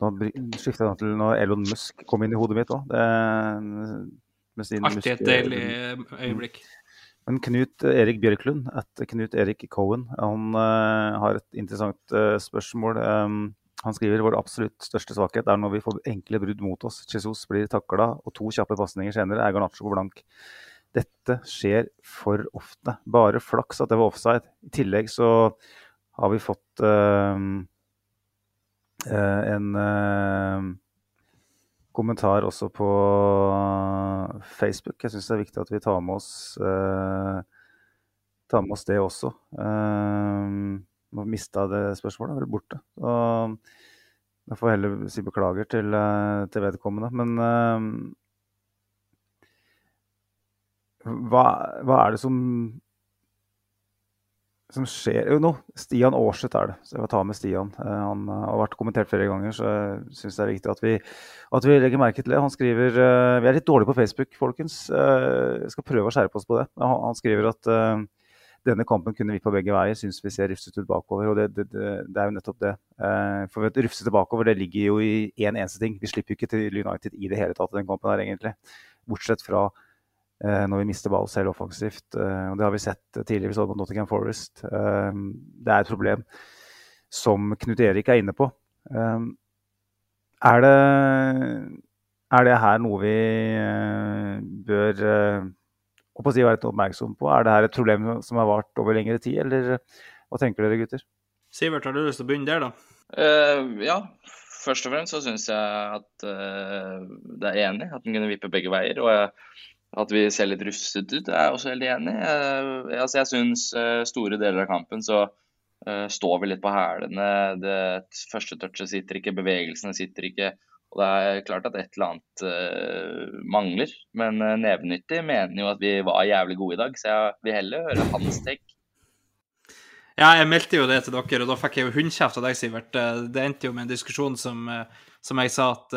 nå skifter jeg til når Elon Musk kom inn i hodet mitt òg. Artig et deilig øyeblikk. Men Knut Erik Bjørklund, etter Knut Erik Cohen, han eh, har et interessant eh, spørsmål. Um, han skriver vår absolutt største svakhet er når vi får enkle brudd mot oss. Jesus blir takla, og to kjappe pasninger senere er Garnaccio på blank. Dette skjer for ofte. Bare flaks at det var offside. I tillegg så har vi fått uh, eh, en eh, kommentar også på Facebook. Jeg syns det er viktig at vi tar med oss, eh, tar med oss det også. Eh, mista det spørsmålet, vel borte. Og jeg får heller si beklager til, eh, til vedkommende. Men eh, hva, hva er det som som skjer Jo, nå, Stian Aarseth er det. Så jeg vil ta med Stian. Eh, han har vært kommentert flere ganger, så jeg syns det er viktig at vi, at vi, legger merke til det. Han skriver Vi er litt dårlige på Facebook, folkens. Jeg skal prøve å skjerpe oss på det. Han skriver at denne kampen kunne vi på begge veier. Syns vi ser rufsete ut bakover. Og det, det, det, er jo nettopp det. For vet, rufsete bakover det ligger jo i én en eneste ting. Vi slipper jo ikke til United i det hele tatt i den kampen her, egentlig. Bortsett fra Eh, når vi mister ball selv offensivt. Eh, og Det har vi sett tidligere, vi så det mot Nottingham Forest. Eh, det er et problem som Knut Erik er inne på. Er det, er det her noe vi bør å si, være oppmerksom på? Er det her et problem som har vart over lengre tid, eller hva tenker dere, gutter? Sivert, har du lyst til å begynne der, da? Uh, ja, først og fremst så syns jeg at uh, det er enig at den kunne vippe begge veier. og jeg at vi ser litt rustet ut, er jeg også helt enig i. Jeg, altså, jeg syns uh, store deler av kampen så uh, står vi litt på hælene. Det første touchet sitter ikke, bevegelsene sitter ikke. Og det er klart at et eller annet mangler. Men Nevenyttig mener jo at vi var jævlig gode i dag, så jeg vil heller høre hans take. Ja, jeg meldte jo det til dere, og da fikk jeg jo hundkjeft av deg, Sivert. Det endte jo med en diskusjon som, som jeg sa at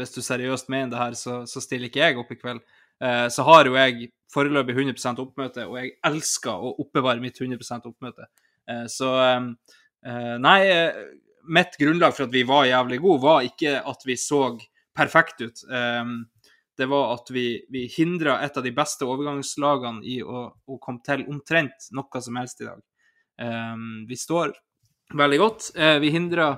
hvis du seriøst mener det her, så, så stiller ikke jeg opp i kveld. Eh, så har jo jeg foreløpig 100% oppmøte, og jeg elsker å oppbevare mitt 100 oppmøte. Eh, så eh, Nei, mitt grunnlag for at vi var jævlig gode, var ikke at vi så perfekt ut. Det var at vi, vi hindra et av de beste overgangslagene i å, å komme til omtrent noe som helst i dag. Vi står veldig godt. Vi hindra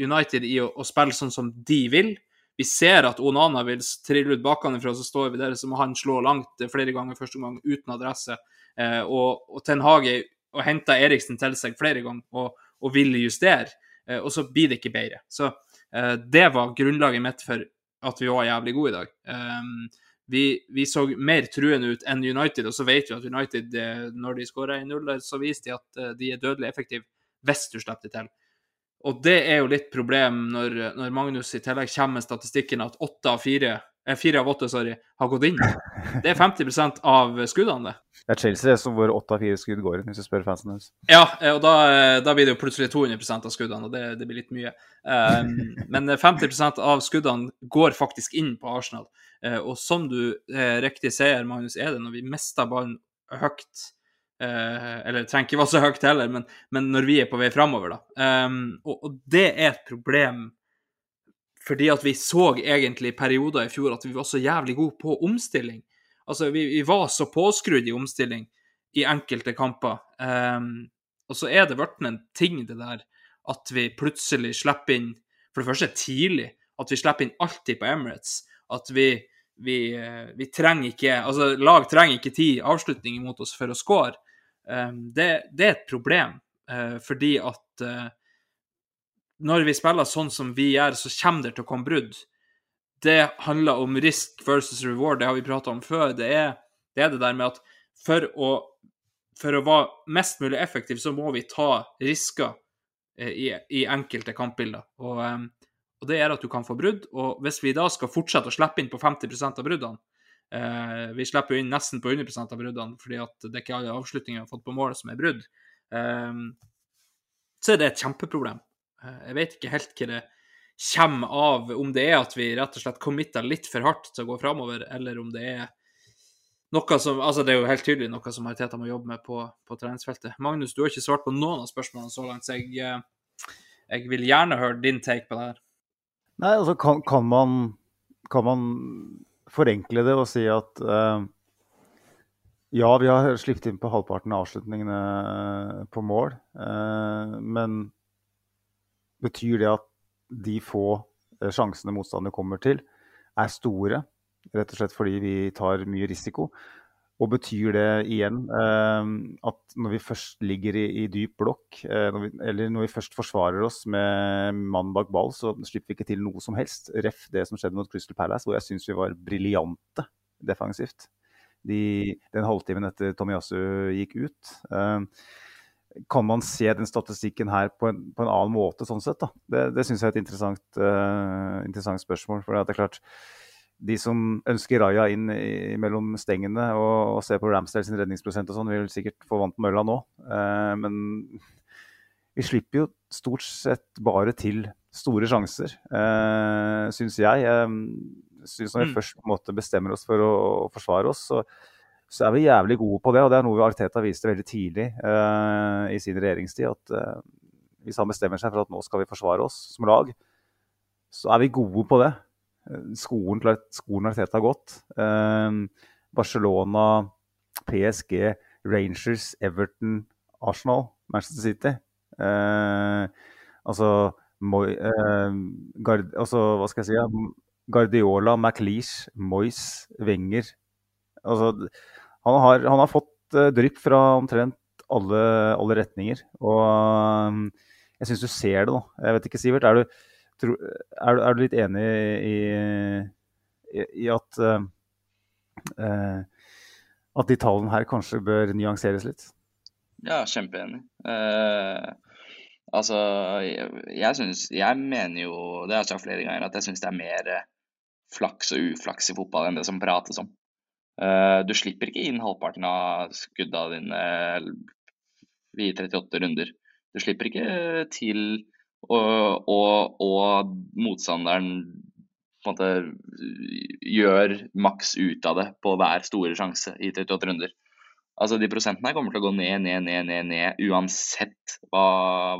United i å, å spille sånn som de vil vi ser at Onana vil trille ut bakenfra, så står vi der, så må han slå langt flere ganger første gang uten adresse. Eh, og, og Ten Hage og henter Eriksen til seg flere ganger og, og vil justere, eh, og så blir det ikke bedre. Så eh, det var grunnlaget mitt for at vi var jævlig gode i dag. Um, vi, vi, så mer truende ut enn United, og så vet vi at United, eh, når de skårer 1-0, så viser de at eh, de er dødelig effektive hvis du slipper det til. Og det er jo litt problem når, når Magnus i tillegg kommer med statistikken at åtte av fire eh, fire av åtte sorry, har gått inn. Det er 50% av skuddene, det. Det er Chelsea som hvor åtte av fire skudd går inn, hvis du spør fansen deres. Ja, eh, og da, eh, da, blir det jo plutselig 200% av skuddene, og det, det blir litt mye. Um, men 50% av skuddene går faktisk inn på Arsenal. Uh, og som du uh, riktig sier, Magnus, er det når vi mister ballen høyt Eh, eller det trenger ikke være så høyt heller, men, men, når vi er på vei framover, da. Um, og, og, det er et problem fordi at vi så egentlig i perioder i fjor at vi var så jævlig gode på omstilling. Altså, vi, vi var så påskrudd i omstilling i enkelte kamper. Um, og så er det blitt en ting, det der at vi plutselig slipper inn For det første tidlig, at vi slipper inn alltid på Emirates. At vi, vi, eh, vi trenger ikke Altså, lag trenger ikke ti avslutninger mot oss for å score. Ehm, det, det, er et problem, eh, fordi at eh, når vi spiller sånn som vi gjør, så kommer det til å komme brudd. Det handler om risk versus reward, det har vi prata om før. Det er, det er, det der med at for å, for å være mest mulig effektiv, så må vi ta risker eh, i, i enkelte kampbilder. Og, ehm, og det gjør at du kan få brudd. Og hvis vi da skal fortsette å slippe inn på 50% av bruddene, Eh, vi slipper inn nesten på 100 av bruddene, fordi at det er ikke alle avslutninger vi har fått på mål som er brudd. Eh, så er det et kjempeproblem. Eh, jeg vet ikke helt hva det kommer av, om det er at vi rett og slett committer litt for hardt til å gå framover, eller om det er noe som Altså, det er jo helt tydelig noe som Mariteta må jobbe med på, på treningsfeltet. Magnus, du har ikke svart på noen av spørsmålene så langt, så jeg, eh, jeg vil gjerne høre din take på det her. Nei, altså, kan, kan man kan man forenkle det og si at uh, ja, vi har sluppet inn på halvparten av avslutningene eh, på mål. Uh, men betyr det at de få sjansene motstanderne kommer til, er store? Rett og slett fordi vi tar mye risiko. Og betyr det igjen eh, at når vi først ligger i, i dyp blokk, eh, når vi, eller når vi først forsvarer oss med mann bak ball, så slipper vi ikke til noe som helst. Ref det som skjedde mot Crystal Palace, hvor jeg syns vi var briljante defensivt. De, den halvtimen etter Tomiyasu gikk ut. Eh, kan man se den statistikken her på en, på en annen måte, sånn sett? da? Det, det syns jeg er et interessant, uh, interessant spørsmål. for det er klart de som ønsker Raja inn i, mellom stengene og, og ser på Ramsdale sin redningsprosent og sånn, vil sikkert få vann på mølla nå. Eh, men vi slipper jo stort sett bare til store sjanser, eh, syns jeg. Eh, synes når vi Mm. først på en måte bestemmer oss for å, å forsvare oss, så, så er vi jævlig gode på det. Og det er noe Arteta viste veldig tidlig eh, i sin regjeringstid. At eh, hvis han bestemmer seg for at nå skal vi forsvare oss som lag, så er vi gode på det. Skolen, skolen Arteta har gått. Eh, Barcelona, PSG, Rangers, Everton, Arsenal, Manchester City. Eh, altså, Moi, eh, Gard, altså Hva skal jeg si? Guardiola, McLeish, Moyes, Wenger. Altså, han, har, han har fått drypp fra omtrent alle, alle retninger. Og jeg syns du ser det nå. Jeg vet ikke, Sivert. Er du, tro, er, er du litt enig i, i, i at uh, at de tallene her kanskje bør nyanseres litt? Ja, kjempeenig. Uh, altså, jeg, jeg synes Jeg mener jo, det har jeg sagt flere ganger, at jeg syns det er mer flaks og uflaks i fotball enn det som prates om. Uh, du slipper ikke inn halvparten av skudda dine i 38 runder. Du slipper ikke til og, og, og motstanderen måte gjør maks ut av det på hver store sjanse i 38 runder. Altså De prosentene kommer til å gå ned, ned, ned, ned, ned uansett hva,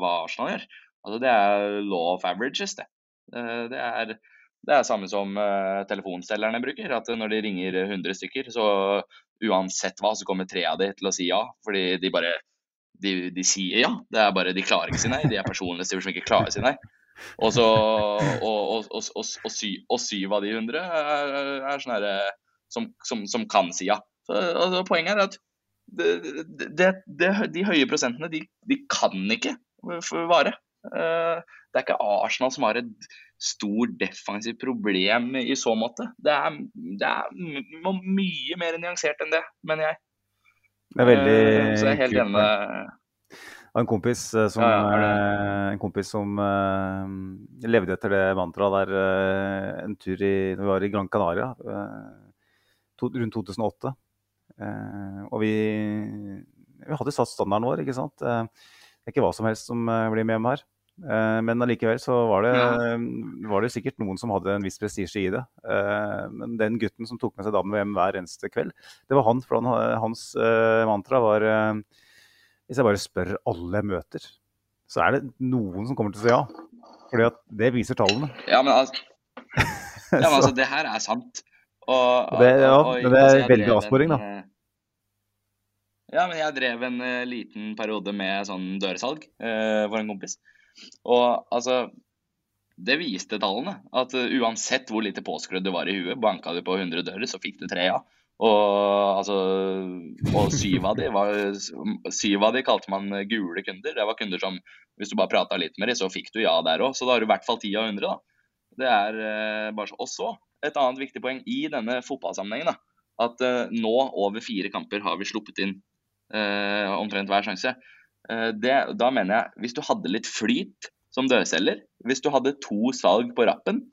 hva Arsenal gjør. Altså Det er law of averages, det. Eh, Det er, det er samme som uh, telefonselgerne bruker. At når de ringer 100 stykker, så uansett hva, så kommer tre av de til å si ja. Fordi de bare de, de sier ja. Det er bare De klarer ikke si nei. De er personlighetstyper som ikke klarer å si nei. Og så og, og, og, og, og, sy, og syv av de 100 er, er sånne her, som, som, som kan si ja. Så, poenget er at det, det, det, de høye prosentene, de, de kan ikke vare. Eh, Det er ikke Arsenal som har et stort defensivt problem i så måte. Det er, det er mye mer nyansert enn det, mener jeg. Det er veldig uh, Så jeg er helt kult. enig med en kompis eh, som, Ja, ja, eh, en kompis som uh, levde etter det mantraet der uh, en tur i, når vi var i Gran Canaria eh, to, rundt 2008. Eh, og vi, vi hadde satt standarden vår, ikke sant. Eh, det er ikke hva som helst som eh, blir med hjem her. Eh, men allikevel så var det, var det sikkert noen som hadde en viss prestisje i det. Eh, men den gutten som tok med seg damen hjem hver eneste kveld, det var han. For han, hans eh, mantra var hvis jeg bare spør alle jeg møter, så er det noen som kommer til å si ja. Fordi at det viser tallene. Ja, men altså, ja, men altså det her er sant. Og, Og det- ja, og- men det er altså, veldig avsporing, da. Ja, men jeg drev en uh, liten periode med sånn dørsalg uh, for en kompis. Og altså Det viste tallene. At eh, uansett hvor lite påskrudd du var i huet, banka du på 100 dører, så fikk du tre ja. Og, altså, og syv av de var Syv av de kalte man gule kunder. Det var kunder som hvis du bare prata litt med dem, så fikk du ja der òg. Så da har du i hvert fall ti av 100, da. Det er eh, bare så. Og så, et annet viktig poeng i denne fotballsammenhengen, da. At eh, nå, over fire kamper, har vi sluppet inn eh, omtrent hver sjanse. Eh, det, da mener jeg, hvis du hadde litt flyt som dørselger, hvis du hadde to salg på rappen,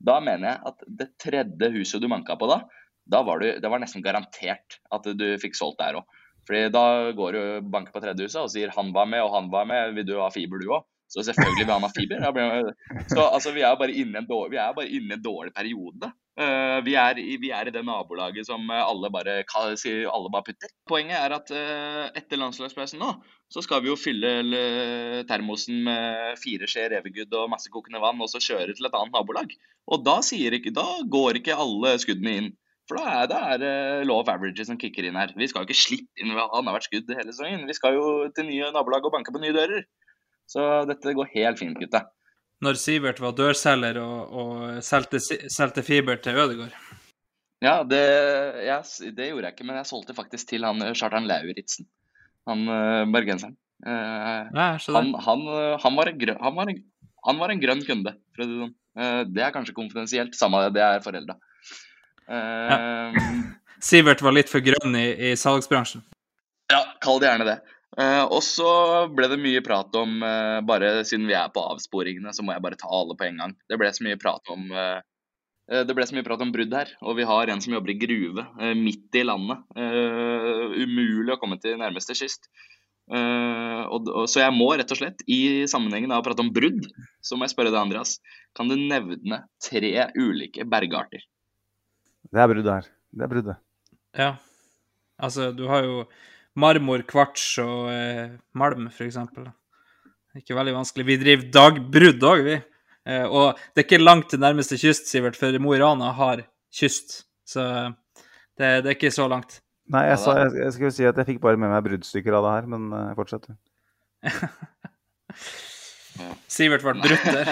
da mener jeg at det tredje huset du manka på da, da var du, det var nesten garantert at du fikk solgt der òg. Fordi da går du og banker på tredje huset og sier han var med og han var med, vil du ha fiber du òg? Så selvfølgelig vil han ha fiber. Så altså, vi er bare inne en dårlig, vi er bare inne i en dårlig periode. Eh, vi, er i, vi er i det nabolaget som eh, alle bare, alle bare putter. Poenget er at eh, etter landslagspausen nå, så skal vi jo fylle termosen med fire skjeer Evergood og masse kokende vann, og så kjøre til et annet nabolag. Og da, ikke, da går ikke alle skuddene inn. For da er, da er det law of averages som kicker inn her. Vi skal jo ikke slippe inn annethvert skudd hele sesongen. Vi skal jo til nye nabolag og banke på nye dører. Så dette går helt fint, gutta. Når Sivert var dørselger og, og solgte, solgte fiber til Ødegård. Ja, det, jeg, det gjorde jeg ikke, men jeg solgte faktisk til han Kjartan Lauritzen. Han uh, bergenseren. Eh, Ja, så han, han, eh, han, var en grønn, han, var en, han var en grønn kunde, for å si det sånn. Eh, det er kanskje konfidensielt, samme det, det er forelda. Ja. Sivert var litt for grønn i, i salgsbransjen. Ja, kall det gjerne det. Eh, og så ble det mye prat om uh, Bare siden vi er på avsporingene, så må jeg bare ta alle på en gang. Det ble så mye prat om Det ble så mye prat om brudd her, og vi har en som jobber i gruve midt i landet. Eh, umulig å komme til nærmeste kyst. Eh, og, og, så jeg må rett og slett, i sammenhengen av å prate om brudd, så må jeg spørre deg, Andreas. Kan du nevne tre ulike bergarter? Det er bruddet her. Det er bruddet. Ja. Altså, du har jo marmor, kvarts og eh, malm, eksempel. Ikke veldig vanskelig. Vi driver dagbrudd òg, vi. Eh, og det er ikke langt til nærmeste kyst, Sivert, for Mo i Rana har kyst. Så det, det er ikke så langt. Nei, jeg, sa, jeg, jeg skulle si at jeg fikk bare med meg bruddstykker av det her, men eh, fortsett. du. Sivert ble brutt der.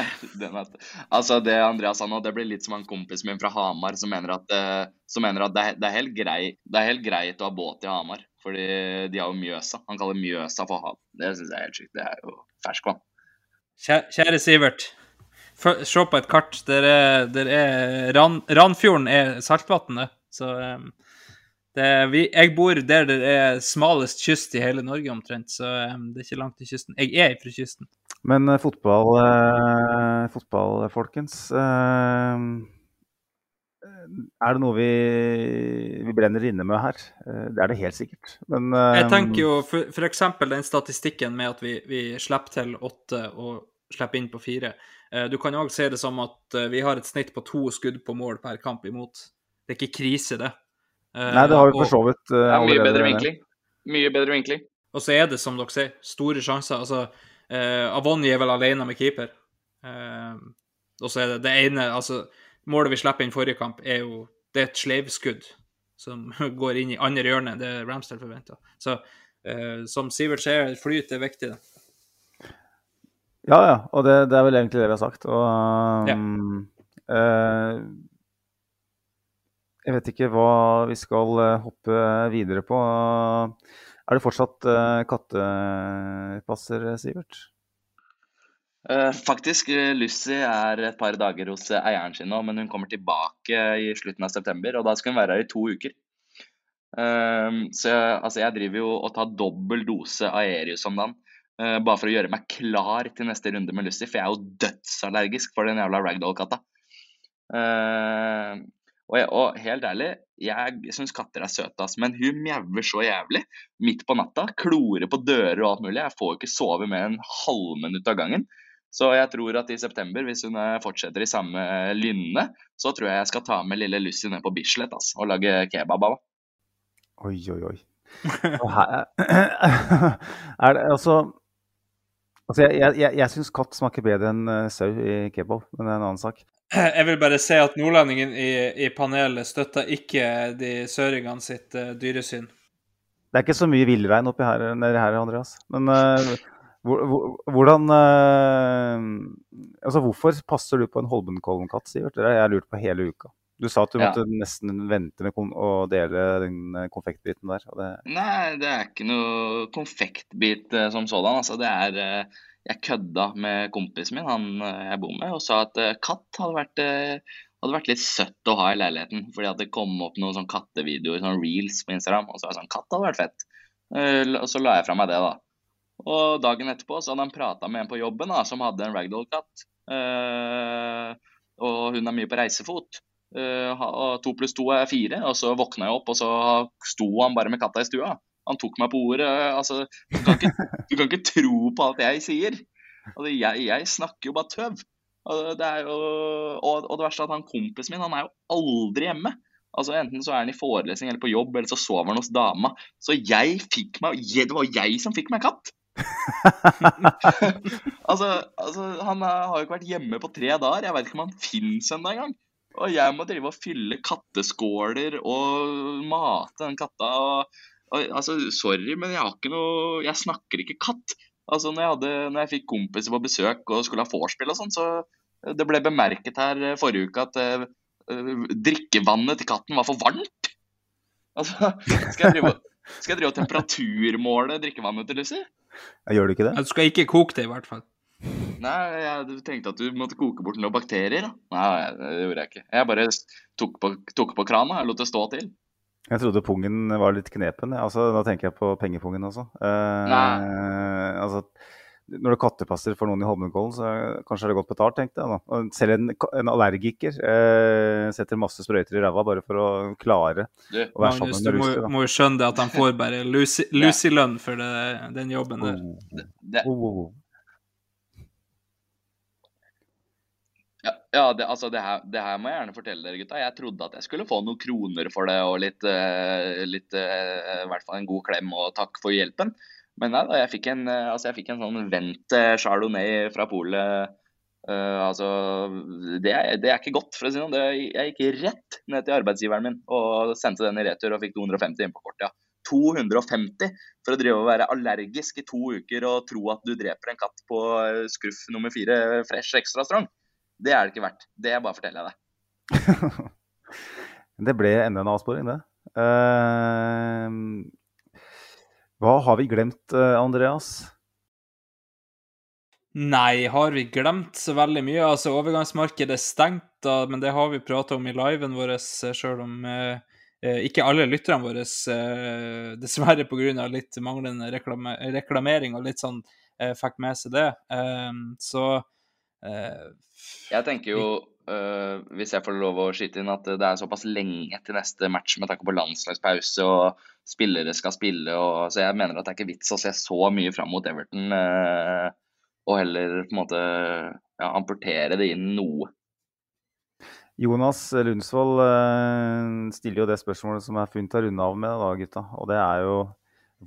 Altså Det Andreas sa nå, det blir litt som han kompisen min fra Hamar som mener at, uh, som mener at det, er, det, er helt grei, det er helt greit å ha båt i Hamar. Fordi de har jo Mjøsa. Han kaller Mjøsa for hav. Det syns jeg er helt sykt. Det er jo ferskvann. Kjære, Sivert, se på et kart. Der er, der er Ran, Ranfjorden er saltvann, det. Så um, det er, vi, jeg bor der det er smalest kyst i hele Norge omtrent, så um, det er ikke langt til kysten. Jeg er fra kysten. Men uh, fotball, uh, fotball, folkens. eh, er det noe vi, vi brenner inne med her? Eh, det er det helt sikkert. Men eh, Jeg tenker jo eksempel den statistikken med at vi, vi slipper til åtte og slipper inn på fire. Eh, Du kan òg se det som at vi har et snitt på to skudd på mål per kamp imot. Det er ikke krise, det. Nei, det har vi for så vidt allerede. Er mye bedre vinkling. Mye bedre vinkling. Og så er det, som dere sier, store sjanser. Altså, Avoni er vel alene med keeper. Og så er det det ene Altså, målet vi slipper inn forrige kamp, er jo Det er et sleivskudd som går inn i andre hjørne. Det er Ramsdale forventa. Så eh, som Sivert sier, flyt er viktig. Ja, ja. Og det, det er vel egentlig det vi har sagt. Og Ja. um, eh, Jeg vet ikke hva vi skal eh, hoppe videre på. Er det fortsatt eh, kattepasser, Sivert? Eh, faktisk, eh, Lucy er et par dager hos eh, eieren sin nå, men hun kommer tilbake i slutten av september, og da skal hun være her i to uker. Så jeg, altså jeg driver jo og tar dobbel dose Aerius om dagen, bare for å gjøre meg klar til neste runde med Lucy, for jeg er jo dødsallergisk for den jævla ragdoll-katta. Og, jeg, og helt ærlig, jeg syns katter er søte, ass, men hun mjauer så jævlig midt på natta. Klorer på dører og alt mulig. Jeg får jo ikke sove mer enn halvminutt av gangen. Så jeg tror at i september, hvis hun eh, fortsetter i samme lynne, så tror jeg jeg skal ta med lille Lucy ned på Bislett altså, og lage kebab av henne. Oi, oi, oi. Er det altså Altså, jeg, jeg, jeg, jeg syns katt smaker bedre enn eh, sau i kebab, men det er en annen sak. Jeg vil bare si at nordlendingen i, i panelet støtter ikke de søringene sitt uh, dyresyn. Det er ikke så mye villrein oppi her, nede her, Andreas. Men eh, hvor, hvordan eh, Altså, hvorfor passer du på en Holmenkollen-katt, Sivert? Det har jeg lurt på hele uka. Du sa at du Ja. måtte nesten vente med å dele den eh, konfektbiten der. Det, Nei, det er ikke noe konfektbit eh, som sådan. Altså, det er Jeg kødda med kompisen min, han jeg bor med, og sa at katt hadde vært, hadde vært litt søtt å ha i leiligheten. Fordi at det kom opp noen sånn kattevideoer, sånn reels på Instagram, og så var jeg sånn Katt hadde vært fett. Og så la jeg fra meg det, da. Og dagen etterpå så hadde han prata med en på jobben da, som hadde en ragdoll-katt. Uh, og hun er mye på reisefot. Uh, to pluss to er fire, og så våkna jeg opp, og så sto han bare med katta i stua. Han tok meg på ordet. altså, Du kan ikke, du kan ikke tro på alt jeg sier. Altså, jeg, jeg snakker jo bare tøv. Og det, jo, og, og det verste er at han kompisen min han er jo aldri hjemme. Altså Enten så er han i forelesning eller på jobb, eller så sover han hos dama. Så jeg fikk meg Det var jeg som fikk meg katt! altså, altså, han er, har jo ikke vært hjemme på tre dager. Jeg vet ikke om han fins ennå engang. Og jeg må drive og fylle katteskåler og mate den katta. Og, og, altså, sorry, men jeg har ikke noe Jeg snakker ikke katt. Altså, når jeg, hadde, når jeg fikk kompiser på besøk og skulle ha vorspiel og sånn, så det ble bemerket her eh, forrige uke at eh, eh, drikkevannet til katten var for varmt. Altså, skal jeg drive, skal jeg drive og temperaturmåle drikkevannet til Lucy? Gjør du ikke det? Du skal ikke koke det, i hvert fall. Nei, jeg tenkte at du måtte koke bort noen bakterier. da. Nei, det gjorde jeg ikke. Jeg bare tok på, tok på krana og lot det stå til. Jeg trodde pungen var litt knepen. Altså, da tenker jeg på pengepungen også. Eh, altså, når det kattepasser for noen i Holmenkollen, så kanskje er det godt betalt, tenkte jeg. da. Selv en, en allergiker eh, setter masse sprøyter i ræva bare for å klare Du, å være Magnus, sammen med må, Du må jo skjønne det at han får bare lusilønn for det, den jobben der. da. det, Oh, oh, oh. Ja, ja det, altså det, her, det her må jeg gjerne fortelle dere, gutta. Jeg trodde at jeg skulle få noen kroner for det og litt, eh, litt eh, i hvert fall en god klem og takk for hjelpen. Men nei, jeg fikk en, eh, altså jeg fikk en sånn vent eh, chardonnay fra polet. Uh, altså, det er, det er ikke godt, for å si det sånn. Det- Jeg gikk rett ned til arbeidsgiveren min og sendte den i retur og fikk 250 inn på kortet. Ja. 250 for å drive og være allergisk i to uker og tro at du dreper en katt på eh, skruff nummer fire fresh extra strong. Det er det ikke verdt. Det bare forteller jeg deg. Det ble enda en avsporing, det. Eh, hva har vi glemt, eh, Andreas? Nei, har vi glemt så veldig mye? Altså, overgangsmarkedet er stengt, da, men det har vi prata om i liven vår, sjøl om eh, eh, ikke alle lytterne våre, eh, dessverre pga. litt manglende reklame reklamering og litt sånn, eh, fikk med seg det. Eh, så eh, Jeg tenker jo, øh, hvis jeg får lov å skyte inn, at det er såpass lenge til neste match med tanke på landslagspause og spillere skal spille. Og, så jeg mener at det er ikke vits å se så mye fram mot Everton. øh, og heller på en måte ja, amputere det inn noe. Jonas Lundsvold eh, stiller jo det spørsmålet som er funnet å runde av med, da, gutta. Og det er jo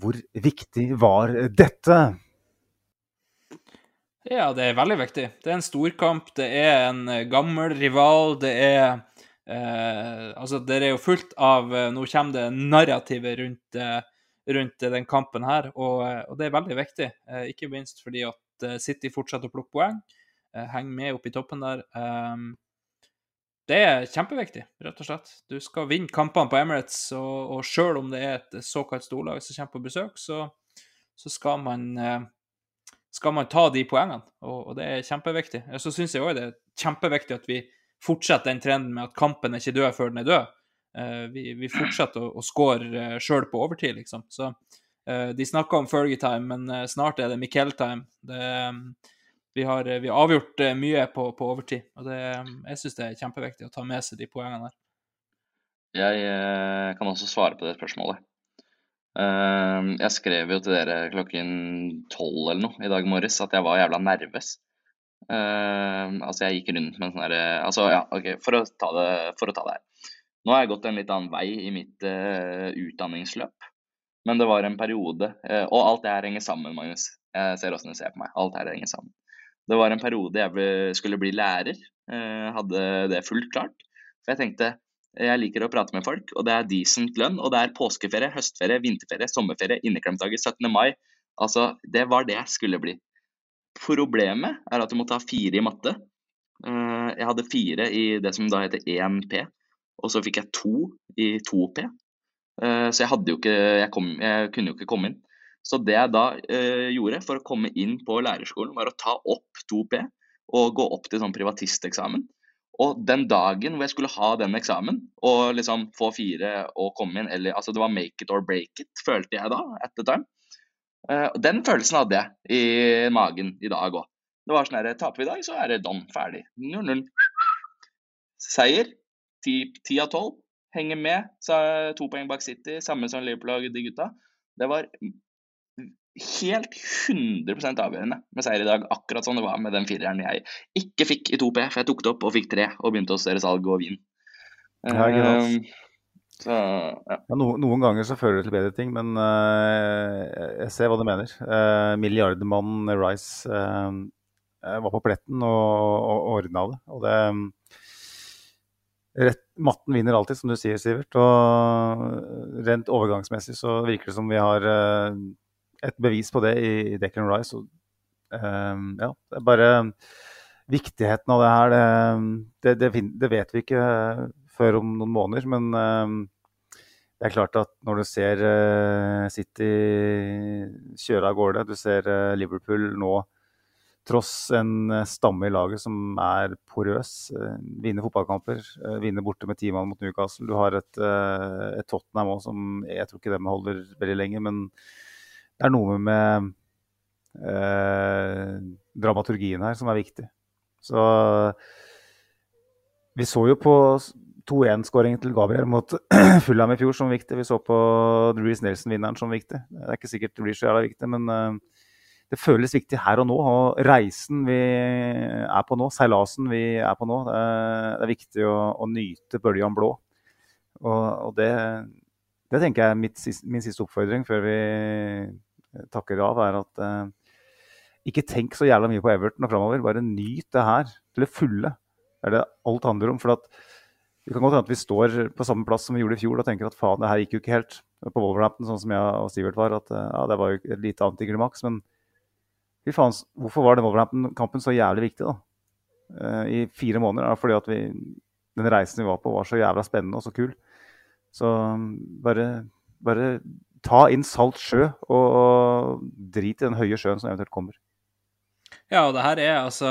hvor viktig var dette? Ja, det er veldig viktig. Det er en storkamp, det er en eh, gammel rival, det er eh, Altså, det er jo fullt av eh, Nå kommer det narrativet rundt, eh, rundt den kampen her, og, og det er veldig viktig. Eh, ikke minst fordi at City fortsetter å plukke poeng, eh, henger med opp i toppen der. Um, det er kjempeviktig, rett og slett. Du skal vinne kampene på Emirates, og, og sjøl om det er et såkalt storlag som kommer på besøk, så, så skal man skal man ta de poengene, og, og det er kjempeviktig. Så syns jeg òg det er kjempeviktig at vi fortsetter den trenden med at kampen er ikke død før den er død. Uh, vi, vi fortsetter å, å score uh, sjøl på overtid, liksom. Så uh, De snakker om Fergie-time, men eh, snart er det Miquel-time. Det, vi, har, vi har avgjort eh, mye på, på overtid, og det, jeg syns det er kjempeviktig å ta med seg de poengene der. Jeg eh, kan også svare på det spørsmålet. Eh, jeg skrev jo til dere klokken tolv eller noe i dag morges at jeg var jævla nervøs. Eh, altså, jeg gikk rundt med en sånn herre Altså, ja, OK, for å det, for å ta det her. Nå har jeg gått en litt annen vei i mitt eh, utdanningsløp, men det var en periode eh, Og alt det her henger sammen, Magnus. Jeg ser åssen du ser på meg. Alt her henger sammen. Det var en periode jeg skulle bli lærer. eh, hadde det fullt klart. For jeg tenkte jeg liker å prate med folk, og det er decent lønn. Og det er påskeferie, høstferie, vinterferie, sommerferie, inneklemtdager, 17. mai. Altså, det var det jeg skulle bli. Problemet er at du må ta fire i matte. Eh, Jeg hadde fire i det som da heter 1P, og så fikk jeg to i 2P. Eh, Så jeg jo ikke Jeg, kom, jeg kunne jo ikke komme inn. Så det jeg da eh, gjorde for å komme inn på lærerskolen, var å ta opp 2P og gå opp til sånn privatisteksamen. Og den dagen hvor jeg skulle ha den eksamen, og liksom få fire og komme inn, eller altså det var make it or break it, følte jeg da, at the time. Eh, den følelsen hadde jeg i magen i dag òg. Det var sånn her, taper vi i dag, så er det don, ferdig. 0-0. Seier. Ti av tolv. Henger med. Så to poeng bak City, samme som Liverpool og de gutta. Det var helt 100% avgjørende med seier i dag, akkurat som det var med den fireren jeg ikke fikk i 2P, for jeg tok det opp og fikk tre, og begynte å større salg og vin. Ja. Eh, så, ja. Ja, no, noen ganger så fører det til bedre ting, men uh, jeg ser hva du mener. Uh, milliardmannen Rice eh, var på pletten og, og ordna det. Og det rett, Matten vinner alltid, som du sier, Sivert. Og rent overgangsmessig så virker det som vi har eh, et bevis på det i, Declan Rice. Og, um, ja, det er bare viktigheten av det her, det, det, det, det vet vi ikke eh, før om noen måneder. Men um, det er klart at når du ser uh, City kjøre av gårde, du ser uh, Liverpool nå tross en stamme i laget som er porøs, vinner vinne fotballkamper, vinner vinne borte med ti mot Newcastle. Du har et, et Tottenham òg som jeg tror ikke dem holder veldig lenge, men det er noe med eh, dramaturgien her som er viktig. Så vi så jo på 2-1-skåringen til Gabriel mot Fulham i fjor som viktig. Vi så på Reece Nelson-vinneren som viktig. Det er ikke sikkert det blir så jævla viktig, men eh, det føles viktig her og nå. Og reisen vi er på nå, seilasen vi er på nå, det er, det er viktig å, å nyte bøljan blå. Og, og det, det, tenker jeg er min siste oppfordring før vi takker av, er at uh, ikke tenk så jævla mye på Everton og framover. Bare nyt det her til det fulle. Det er det alt handler om. for at det kan godt hende at vi står på samme plass som vi gjorde i fjor og tenker at faen, det her gikk jo ikke helt på Wolverhampton, sånn som jeg og Sivert var. At ja, det var jo et lite antiklimaks. Men fy faen, hvorfor var den Wolverhampton-kampen så jævlig viktig, da? I fire måneder. fordi at vi, den reisen vi var på, var så jævla spennende og så kul. Så bare, bare ta inn salt sjø, og, drit i den høye sjøen som eventuelt kommer. Ja, og det her er altså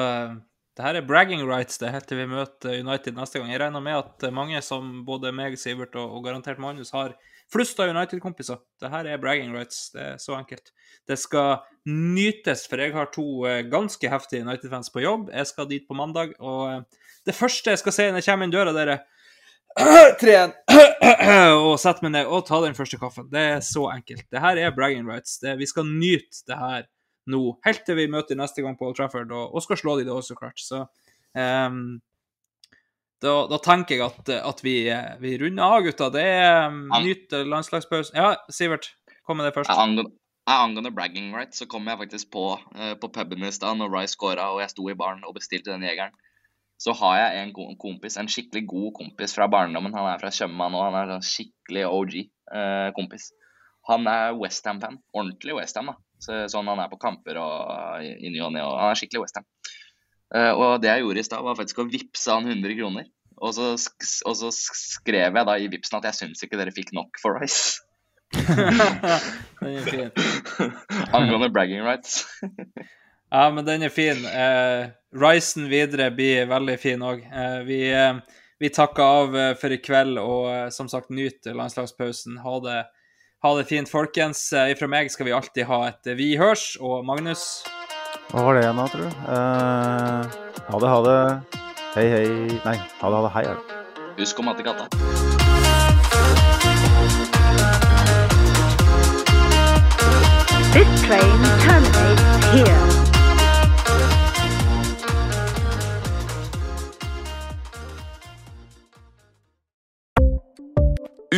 det her er bragging rights det helt til vi møter United neste gang. Jeg regner med at mange som både meg, Sivert og, og garantert Magnus har flust av United-kompiser. Det her er bragging rights. Det er så enkelt. Det skal nytes, for jeg har to eh, ganske heftige United-fans på jobb. Jeg skal dit på mandag, og eh, det første jeg skal se når jeg kommer inn døra, dere Tren og sette meg ned og ta den første kaffen. Det er så enkelt. Det her er bragging rights. Det, vi skal nyte det her nå, helt til vi møter neste gang på Old Trafford, og, og skal slå de det også, klart. Så um, da, da, tenker jeg at, at vi, vi, runder av, gutta. Det er um, nyt landslagspause. Ja, Sivert, kom med det først. Angående, angående bragging rights, så kom jeg faktisk på uh, på puben i stad når Rice scora og jeg sto i baren og bestilte den jegeren. Så har jeg en kompis, en skikkelig god kompis fra barndommen. Han er fra Tjøme nå. Han er en skikkelig OG-kompis. Eh, han er Westham-fan. Ordentlig Westham, da. Så, sånn han er på kamper og i ny og ne. Han er skikkelig Westham. Eh, og det jeg gjorde i stad, var faktisk å vippse han 100 kroner. Og så, og så, skrev jeg da i vipsen at jeg syns ikke dere fikk nok for Rice. Angående bragging rights. ja, men den er fin. Eh, Ricen videre blir veldig fin òg. Eh, vi, eh, vi takker av for i kveld og som sagt nyt landslagspausen. Ha det ha det fint, folkens. Eh, Fra meg skal vi alltid ha et eh, Vi hørs. Og Magnus? Hva var det igjen da, tror du? Ha det, ha det. Hei, hei. Nei, ha det, ha det. Hei. Husk å mate katta. This train terminates here.